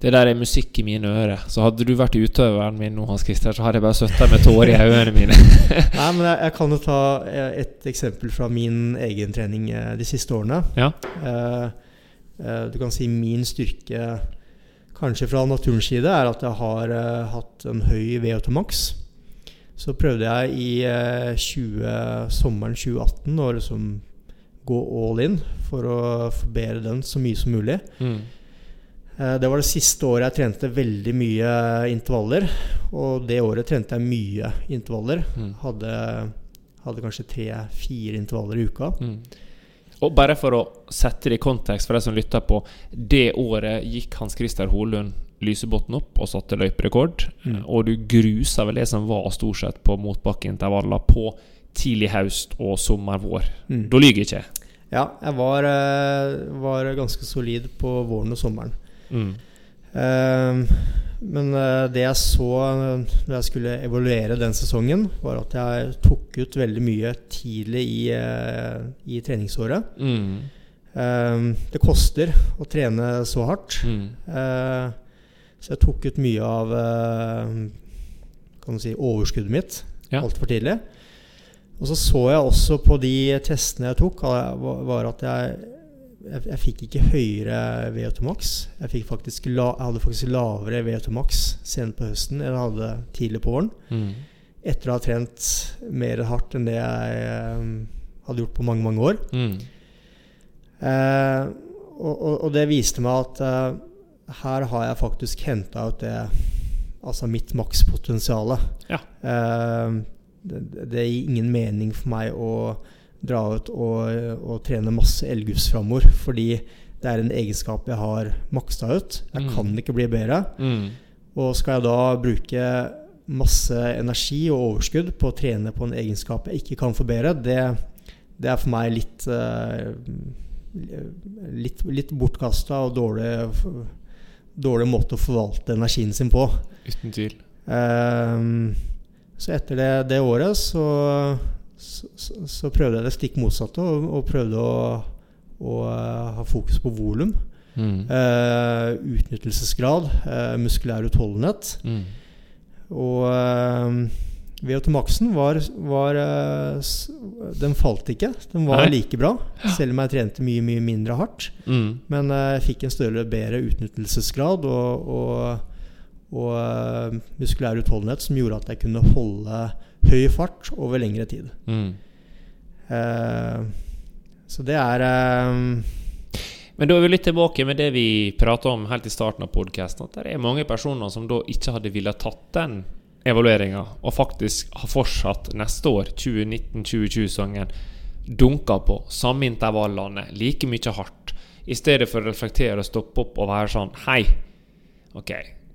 Det der er musikk i mine ører. Så hadde du vært utøveren min nå, Hans Christer, så hadde jeg bare sittet med tårer i øynene mine. Nei, men jeg, jeg kan jo ta eh, et eksempel fra min egen trening eh, de siste årene. Ja. Eh, eh, du kan si min styrke, kanskje fra naturens side, er at jeg har eh, hatt en høy VO2 max. Så prøvde jeg i eh, 20, sommeren 2018 å liksom gå all in for å forbedre den så mye som mulig. Mm. Eh, Det var det siste året jeg trente veldig mye intervaller. Og det året trente jeg mye intervaller. Mm. Hadde, hadde kanskje tre-fire intervaller i uka. Mm. Og bare for å sette det i kontekst for de som lytter på. Det året gikk Hans Christer Holund Lysebotn opp og satte løyperekord. Mm. Og du grusa vel det som var stort sett på motbakkeintervaller på tidlig høst og sommer-vår. Mm. Da lyver jeg ikke. Ja, jeg var, eh, var ganske solid på våren og sommeren. Mm. Uh, Men eh, det jeg så eh, når jeg skulle evaluere den sesongen, var at jeg tok ut veldig mye tidlig i, eh, i treningsåret. Mm. Uh, Det koster å trene så hardt. Mm. Uh, Så jeg tok ut mye av uh, kan du si, overskuddet mitt Ja. altfor tidlig. Og så så jeg også på de testene jeg tok, var var at jeg, jeg, jeg fikk ikke høyere VO2 max. Jeg, faktisk la, jeg hadde faktisk lavere VO2 max sent på høsten enn jeg hadde tidlig på våren. Mm. Etter å ha trent mer hardt enn det jeg eh, hadde gjort på mange, mange år. Mm. Eh, og, og, og det viste meg at eh, her har jeg faktisk henta ut det Altså mitt makspotensial. Ja. Eh, det, det gir ingen mening for meg å dra ut og, og trene masse elgus framover, fordi det er en egenskap jeg har maksa ut. Jeg Mm. kan ikke bli bedre. Mm. Og skal jeg da bruke masse energi og overskudd på å trene på en egenskap jeg ikke kan forbedre, det, det er for meg litt uh, Litt, litt bortkasta og dårlig, dårlig måte å forvalte energien sin på. Uten tvil. Ehm, så etter det, det året så, så, så, prøvde jeg det stikk motsatte, og, og prøvde å, å, ha fokus på volum. Mm. Uh, utnyttelsesgrad, uh, muskulær utholdenhet. Mm. Og uh, VO2-maksen var, var Den falt ikke. Den var like bra, selv om jeg trente mye mye mindre hardt. Mm. Men jeg fikk en større, bedre utnyttelsesgrad og, og, og muskulær utholdenhet som gjorde at jeg kunne holde høy fart over lengre tid. Mm. så det er men da er vi litt tilbake med det vi prata om helt i starten av podkasten. At det er mange personer som da ikke hadde villet tatt den evalueringa, og faktisk har fortsatt neste år, 2019-2020-sangen, dunka på samme intervallene, like mye hardt, i stedet for å reflektere og stoppe opp og være sånn Hei, ok,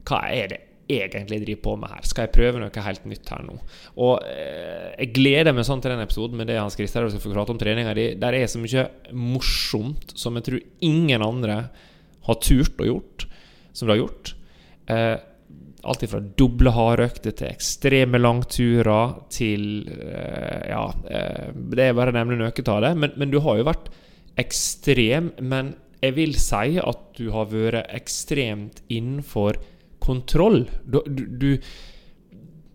hva er det egentlig driver på med her? Skal jeg prøve noe helt nytt her nå? Og eh, jeg gleder meg sånn til den episoden med det Hans Christer skal få prate om treninga di. Der er så mye morsomt som jeg tror ingen andre har turt og gjort, som du har gjort. Eh, alt fra doble hardøkter til ekstreme langturer til eh, Ja, det er bare å nevne noe av det. Men, men du har jo vært ekstrem. Men jeg vil si at du har vært ekstremt innenfor kontroll. Du, du,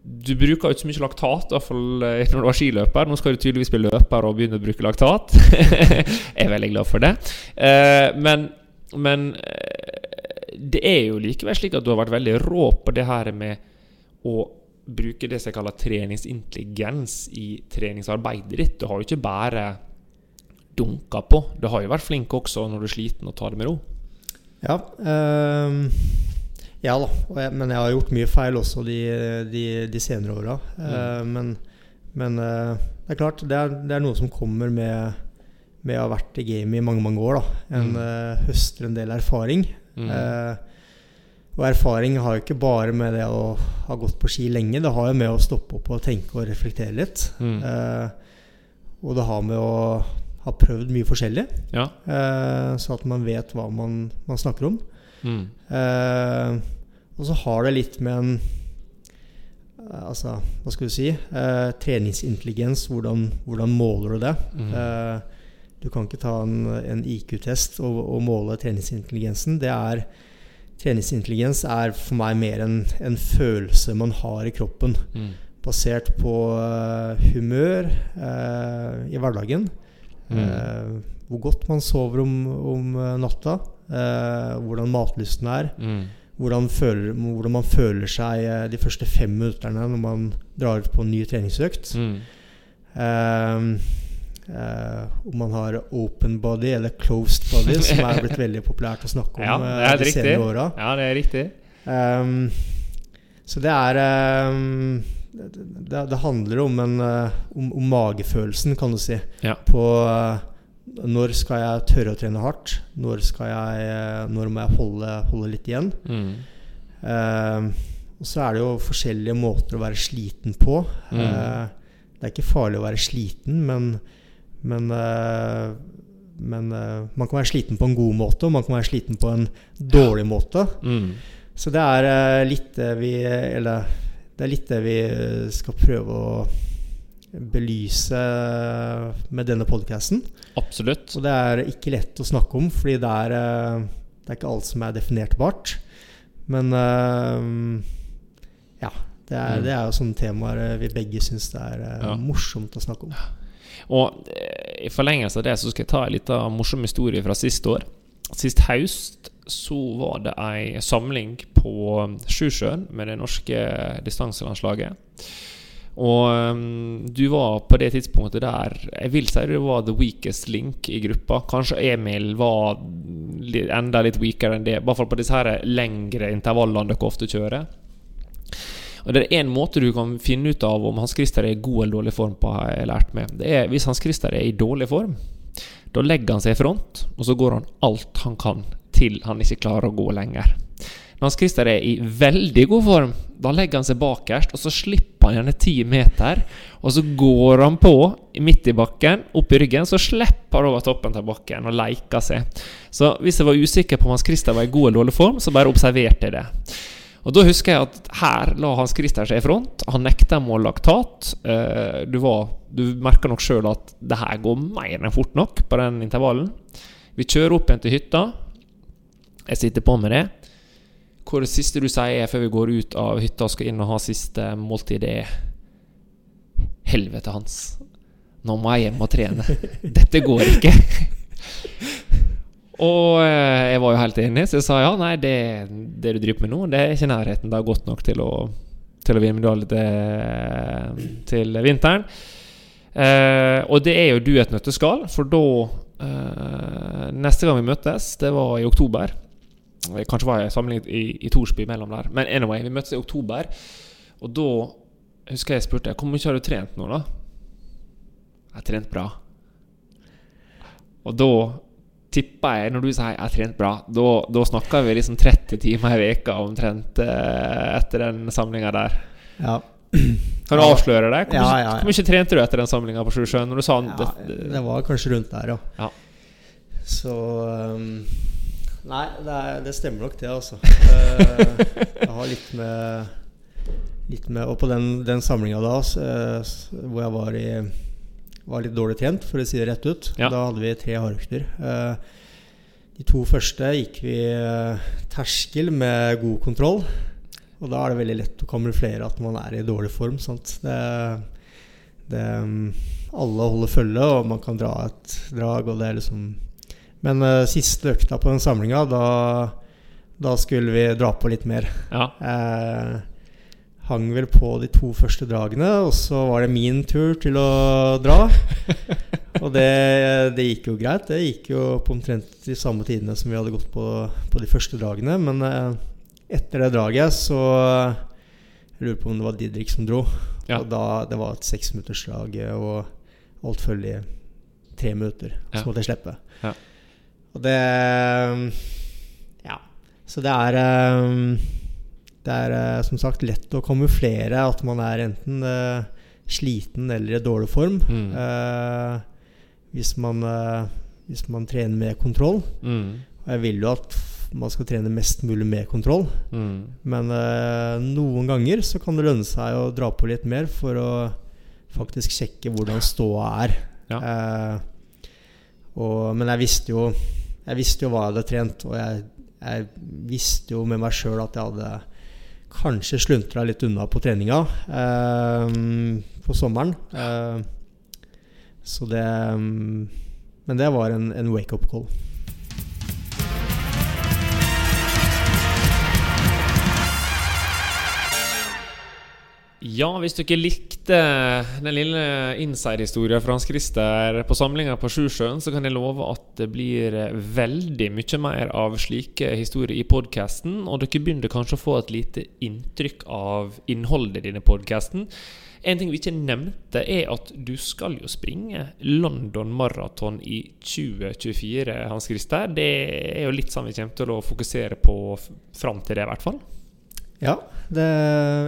du bruker jo ikke så mye laktat, i hvert fall eh, når du var skiløper. Nå skal du tydeligvis bli løper og begynne å bruke laktat. jeg er veldig glad for det. Uh, men, men uh, det er jo likevel slik at du har vært veldig rå på det her med å bruke det som jeg kaller treningsintelligens i treningsarbeidet ditt. Du har jo ikke bare dunka på. Du har jo vært flink også når du er sliten, og tar det med ro. Ja. Uh ja da, jeg, men jeg har gjort mye feil også de, de, de senere åra. Mm. Uh, men, men uh, det er klart, det er, det er, noe som kommer med, med å ha vært i gamet i mange mange år. da En mm. uh, høster en del erfaring. Mm. og erfaring har jo ikke bare med det å ha gått på ski lenge. Det har jo med å stoppe opp og tenke og reflektere litt. Mm. og det har med å ha prøvd mye forskjellig, ja. så at man vet hva man, man snakker om. Mm. Uh, og så har det litt med en uh, Altså, hva skal du si? Eh, treningsintelligens. Hvordan, hvordan, måler du det? Mm. du kan ikke ta en, en IQ-test og, og, måle treningsintelligensen. Det er Treningsintelligens er for meg mer en, en følelse man har i kroppen. Mm. Basert på humør i hverdagen. Mm. hvor godt man sover om, om natta eh, hvordan matlysten er. Mm. Hvordan, føler, hvordan, man føler seg eh, de første fem minutterne når man drar ut på en ny treningsøkt. Mm. Eh, uh, om man har open body eller closed body, som er blitt veldig populært å snakke om ja, det er de senere åra. Ja, det er riktig. Um, så det er um, det, det, handler om, en, om, om, magefølelsen, kan du si, ja. på uh, når skal jeg tørre å trene hardt? Når, jeg, eh, når må jeg holde, holde litt igjen? Mm. Uh, og så er det jo forskjellige måter å være sliten på. Mm. Uh, det er ikke farlig å være sliten, men, men, uh, men man kan være sliten på en god måte, og man kan være sliten på en dårlig måte. Mm. Så det er litt det vi Eller det er litt det vi skal prøve å belyse med denne podkasten. Absolutt. Og det er ikke lett å snakke om, fordi det er, eh, det er ikke alt som er definertbart. Men uh, ja. Det er, mm. det er, jo sånne temaer eh, vi begge syns det er ja. morsomt å snakke om. Og i forlengelse av det så skal jeg ta en liten morsom historie fra sist år. Sist høst så var det ei samling på Sjusjøen med det norske distanselandslaget. Og um, du var på det tidspunktet der Jeg vil si du var the weakest link i gruppa. Kanskje Emil var enda litt weaker enn det. I hvert fall på disse her lengre intervallene dere ofte kjører. Og Det er én måte du kan finne ut av om Hans Christer er i god eller dårlig form på, har jeg lært med. Det er Hvis Hans Christer er i dårlig form, da legger han seg i front, og så går han alt han kan til han ikke klarer å gå lenger. Når Hans Christer er i veldig god form, da legger han seg bakerst, og så slipper han gjerne ti meter. Og så går han på midt i bakken, opp i ryggen, så slipper han over toppen til bakken og leker seg. Så hvis jeg var usikker på om Hans Christer var i god eller dårlig form, så bare observerte jeg det. Og da husker jeg at her la Hans Christer seg i front. Han nekta mål laktat. Eh, du var, du merka nok sjøl at det her går mer enn fort nok på den intervallen. Vi kjører opp igjen til hytta. Jeg sitter på med det. Hva er det siste du sier før vi går ut av hytta og skal inn og ha siste måltid? Det er Helvete, Hans. Nå må jeg hjem og trene. Dette går ikke. Og eh, jeg var jo helt enig, så jeg sa ja, nei, det, det du driver med nå, det er ikke nærheten. Det er godt nok til å, til å vinne medalje til, til vinteren. Eh, og det er jo du et nøtteskall, for da eh, Neste gang vi møttes, det var i oktober. Kanskje var jeg sammenlignet i, i Torsby mellom der. Men anyway, vi møttes i oktober. Og da husker jeg spurte Hvor mye har du trent nå, da? Jeg har trent bra. Og da tipper jeg, når du sier 'jeg har trent bra', da, da snakker vi liksom 30 timer i veka omtrent eh, etter den samlinga der. Ja. Kan du avsløre det? Hvor, Ja, ja, ja. hvor mye trente du etter den samlinga på Sjusjøen? Når du sa ja, det, det var kanskje rundt der, ja. Ja. Så um, Nei, det, er, det stemmer nok, det, altså. Eh, jeg har litt med Litt med Og på den, den samlinga da, eh, hvor jeg var i var litt dårlig trent, for å si det rett ut. Ja. Da hadde vi tre hardøkter. Eh, de to første gikk vi terskel med god kontroll. Og da er det veldig lett å kamuflere at man er i dårlig form. Sant? Det, det, um, alle holder følge, og man kan dra et drag, og det er liksom Men uh, siste økta på den samlinga, da, da skulle vi dra på litt mer. ja. Eh, hang vel på de to første dragene, og så var det min tur til å dra. Og det, det gikk jo greit. Det gikk jo på omtrent de samme tidene som vi hadde gått på, på de første dragene. Men eh, etter det draget så Jeg lurer på om det var Didrik som dro. Ja. Og da Det var et seksminutterslag, og alt følge i tre minutter. Så Ja. måtte jeg slippe. Ja. Og det Ja. Så det er eh, Det er eh, som sagt lett å kamuflere at man er enten eh, sliten eller i dårlig form. Mm. Eh, hvis, man, eh, hvis man trener med kontroll. Mm. Og jeg vil jo at man skal trene mest mulig med kontroll. Mm. Men eh, noen ganger så kan det lønne seg å dra på litt mer for å faktisk sjekke hvordan ståa er. Ja. Eh, og, men jeg visste jo Jeg visste jo hva jeg hadde trent, og jeg, jeg visste jo med meg sjøl at jeg hadde kanskje sluntra litt unna på treninga eh, på sommeren. Eh, så det mm, Men det var en, en wake-up call. Ja, hvis du ikke likte den lille inside-historien fra Hans Christer på samlinga på Sjusjøen, så kan jeg love at det blir veldig mye mer av slike historier i podkasten. Og dere begynner kanskje å få et lite inntrykk av innholdet i denne podkasten. En ting vi ikke nevnte, er at du skal jo springe London Marathon i 2024, Hans Christer. Det er jo litt sånn vi kommer til å fokusere på fram til det, i hvert fall. Ja, det,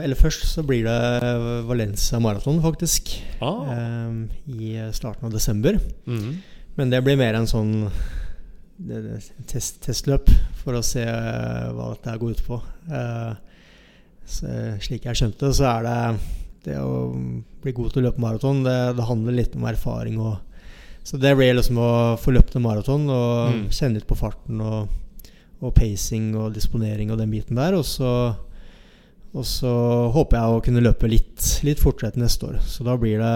eller først så blir det Valencia Marathon, faktisk. Ah. Um, I starten av desember. Mhm. Men det blir mer en sånn test, testløp for å se eh, hva dette går ut på. Uh, så, slik jeg skjønte, så er det det å bli god til å løpe maraton. Det, det handler litt om erfaring. Og, så det blir liksom å få løpt en maraton og Mm. kjenne litt på farten og, og pacing og disponering og den biten der. Og så, og så håper jeg å kunne løpe litt, litt fortere til neste år. Så da blir det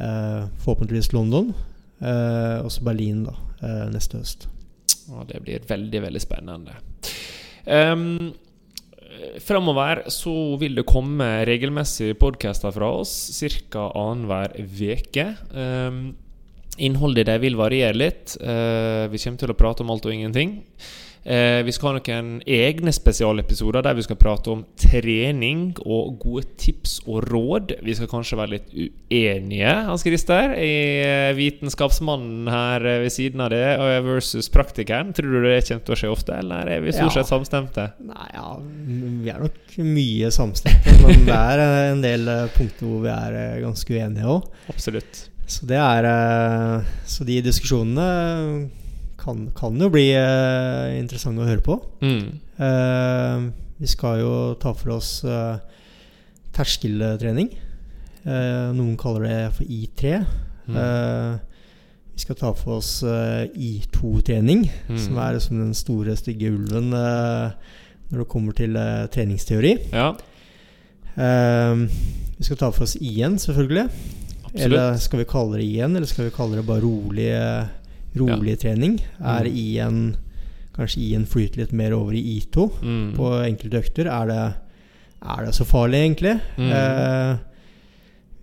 eh, forhåpentligvis London, eh, og så Berlin da, eh, neste høst. Ja, det blir veldig, veldig spennende. Um, Framover så vil det komme regelmessige podcaster fra oss ca. annenhver uke. Um, innholdet i det vil variere litt. Uh, vi kommer til å prate om alt og ingenting. Uh, vi skal ha noen egne spesialepisoder der vi skal prate om trening og gode tips og råd. Vi skal kanskje være litt uenige, Hans Christer, i uh, vitenskapsmannen her uh, ved siden av det versus praktikeren. Tror du det kommer til å skje ofte, eller er vi stort sett samstemte? Nei, ja, vi er nok mye samstemte, men det er eh, en del eh, punkter hvor vi er eh, ganske uenige òg. Absolutt. Så det er eh, Så de diskusjonene kan, kan jo bli eh, interessant å høre på. Mm. Eh, vi skal jo ta for oss eh, terskeltrening. Uh, noen kaller det for I3. Mm. vi skal ta for oss I2-trening, mm. som er liksom den store, stygge ulven når det kommer til treningsteori. Ja. vi skal ta for oss I1, selvfølgelig. Absolutt. Eller skal vi kalle det I1, eller skal vi kalle det bare rolig, rolig ja. trening? Er mm. i en kanskje i en flyter litt mer over i I2 mm. på enkelte økter? Er det, er det, så farlig, egentlig? Mm. Eh,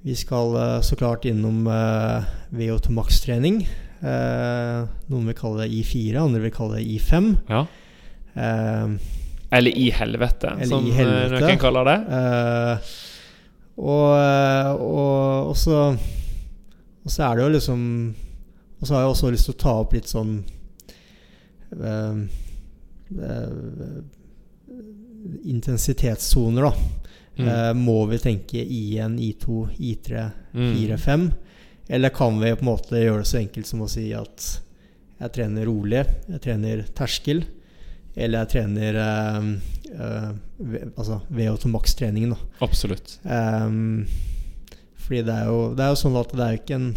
vi skal eh, så klart innom eh, VO2 max-trening. Eh, noen vil kalle det I4, andre vil kalle det I5. Ja. Eh, eller I helvete, eller som i helvete. noen kaller det. Eh, og, og, og, så, og så er det jo liksom Og så har jeg også lyst til å ta opp litt sånn øh, øh, intensitetssoner, da. Mm. Uh, må vi tenke I1, I2, I3, mm. 4, 5? Eller kan vi på en måte gjøre det så enkelt som å si at jeg trener rolig, jeg trener terskel, eller jeg trener altså VO2 max-treningen, da. Absolutt. Um, fordi det er, jo, det er jo sånn at det er jo ikke en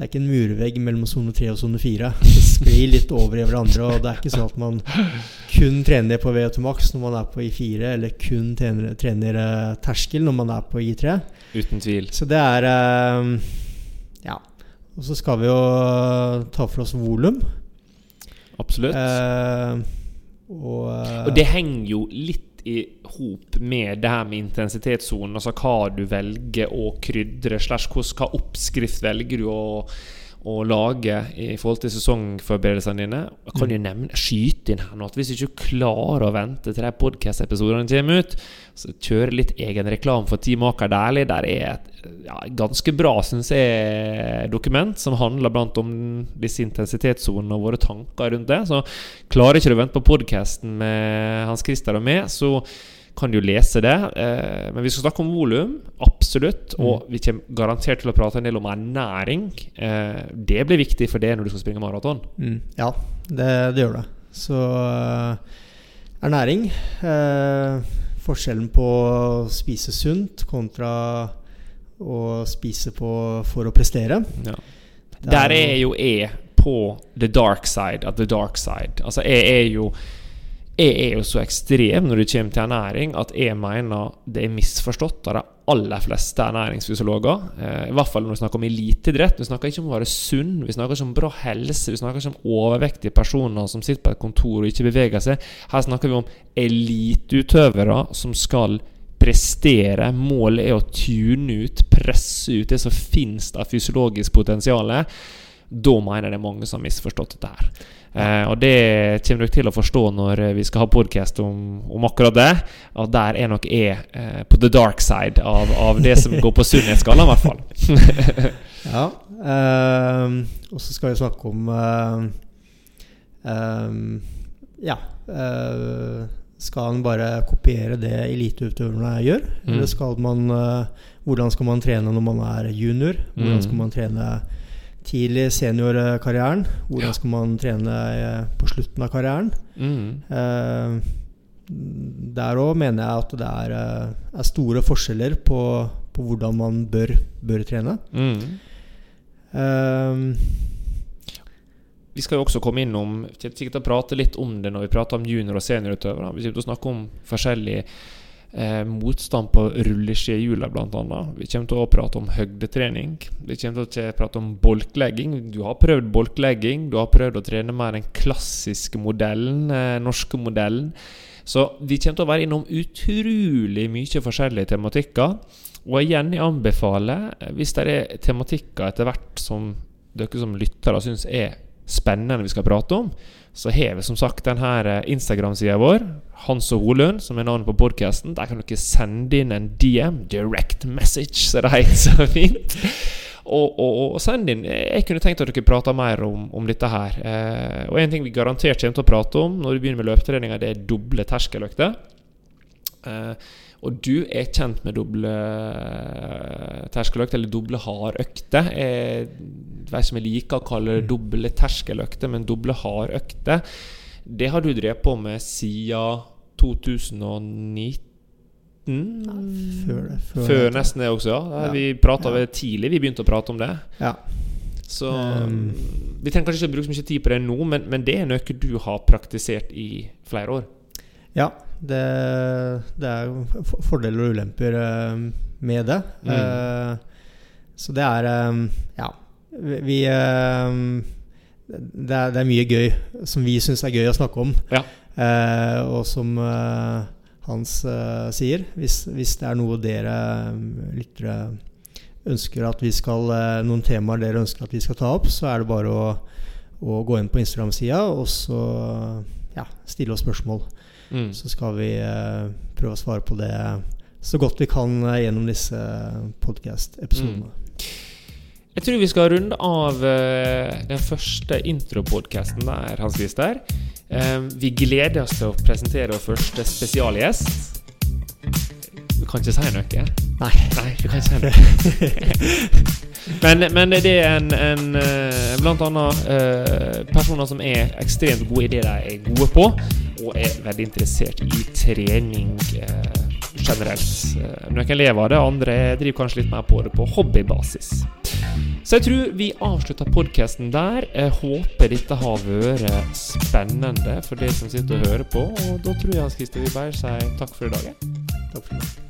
det er ikke en murvegg mellom sone 3 og sone 4. Det sklir litt over i hverandre. Og det er ikke sånn at man kun trener på VO2 max når man er på I4, eller kun trener, trener uh, terskel når man er på I3. Uten tvil. Så det er uh, Ja. Og så skal vi jo ta for oss volum. Absolutt. Uh, og, og det henger jo litt i hop med det her med intensitetssonen, altså hva du velger å krydre, slash hva oppskrift velger du å å lage i forhold til sesongforberedelsene dine. Jeg kan jo mm. nevne, skyte inn her nå at hvis du ikke klarer å vente til de podkast-episodene kommer ut, så kjøre litt egen reklame for Team Aker Dæhlie. Der er et ja, ganske bra, syns jeg, dokument som handler blant om disse intensitetssonene og våre tanker rundt det. Så klarer ikke du å vente på podkasten med Hans Christer og meg, så kan du lese det. Eh, men vi skal snakke om volum, absolutt. Mm. Og vi kommer garantert til å prate en del om ernæring. Eh, det blir viktig for det når du skal springe maraton. Mm. Ja, det, det, gjør det. Så uh, ernæring uh, Forskjellen på å spise sunt kontra å spise på for å prestere. Ja. Der er jo jeg på the dark side of the dark side. Altså, jeg er jo jeg er jo så ekstrem når det kommer til ernæring, at jeg mener det er misforstått av de aller fleste ernæringsfysiologer. Eh, I hvert fall når vi snakker om eliteidrett. Vi snakker ikke om å være sunn, vi snakker ikke om bra helse, vi snakker ikke om overvektige personer som sitter på et kontor og ikke beveger seg. Her snakker vi om eliteutøvere som skal prestere. Målet er å tune ut, presse ut det som finnes av fysiologisk potensial. Da mener jeg det er mange som har misforstått dette her. Eh, og det kommer dere til å forstå når eh, vi skal ha podkast om, om, akkurat det. At der er nok jeg eh, på the dark side av, av det som går på sunnhetsskala, i hvert fall. ja. Eh, og så skal vi snakke om uh, uh, Ja. skal han bare kopiere det eliteutøverne gjør? Mm. Eller skal man Hvordan skal man trene når man er junior? Hvordan skal mm. man trene tidlig seniorkarrieren. Hvordan skal man trene eh, på slutten av karrieren? Mm. Eh, der òg mener jeg at det er, eh, er store forskjeller på, på, hvordan man bør, bør trene. Mm. Uh, vi skal jo også komme innom sikkert prate litt om det når vi prater om junior- og seniorutøvere. Vi skal snakke om forskjellige eh, motstand på rulleskihjula, bl.a. Vi kommer til å prate om høgdetrening. Vi kommer til å prate om bolklegging. Du har prøvd bolklegging. Du har prøvd å trene mer den klassiske modellen, eh, norske modellen. Så vi kommer til å være innom utrolig mye forskjellige tematikker. Og igjen, jeg anbefaler, eh, hvis det er tematikker etter hvert som dere som lyttere syns er spennende vi skal prate om, så har vi som sagt denne eh, Instagram-sida vår, Hans og Holund, som er navnet på podkasten. Der kan dere sende inn en DM, direct message, så det heter så fint. Og, og, og, send inn Jeg kunne tenkt at dere prata mer om, om, dette her. Eh, og en ting vi garantert kommer til å prate om når vi begynner med løpetreninga, det er doble terskeløkter. Eh, og du er kjent med doble eh, terskeløkter, eller doble hardøkter. Jeg vet ikke om jeg liker å kalle det mm. doble terskeløkter, men doble hardøkter. Det har du drevet på med siden 2019. Før det. Før, Før nesten det også, ja. Ja. Vi prata Ja. tidlig. Vi begynte å prate om det. Ja. Så Um. Vi trenger kanskje ikke å bruke så mye tid på det nå, men, men det er noe du har praktisert i flere år. Ja, det, det er fordeler og ulemper eh, med det. Mm. Eh, så det er eh, Ja. Vi det, er, det er mye gøy som vi syns er gøy å snakke om. Ja. Eh, og som eh, Hans eh, sier, hvis, hvis det er noe dere lyttere ønsker at vi skal Noen temaer dere ønsker at vi skal ta opp, så er det bare å, å gå inn på Instagram-sida og så ja, stille oss spørsmål. Mm. Så skal vi eh, prøve å svare på det så godt vi kan eh, gjennom disse podkast-episodene. Jeg tror vi skal runde av eh, den første intropodkasten der, Hans Christer. Vi gleder oss til å presentere vår første spesialgjest. Du kan ikke si noe? Nei. Nei, du kan ikke si noe. men, men det er en, en eh, blant annet uh, personer som er ekstremt gode i det de er gode på, og er veldig interessert i trening uh, generelt. Uh, Noen lever av det, andre driver kanskje litt mer på det på hobbybasis. Så jeg tror vi avslutter podkasten der. Jeg håper dette har vært spennende for dere som sitter og hører på. Og da tror jeg Hans Christer vil bare si takk for i dag. Takk for det.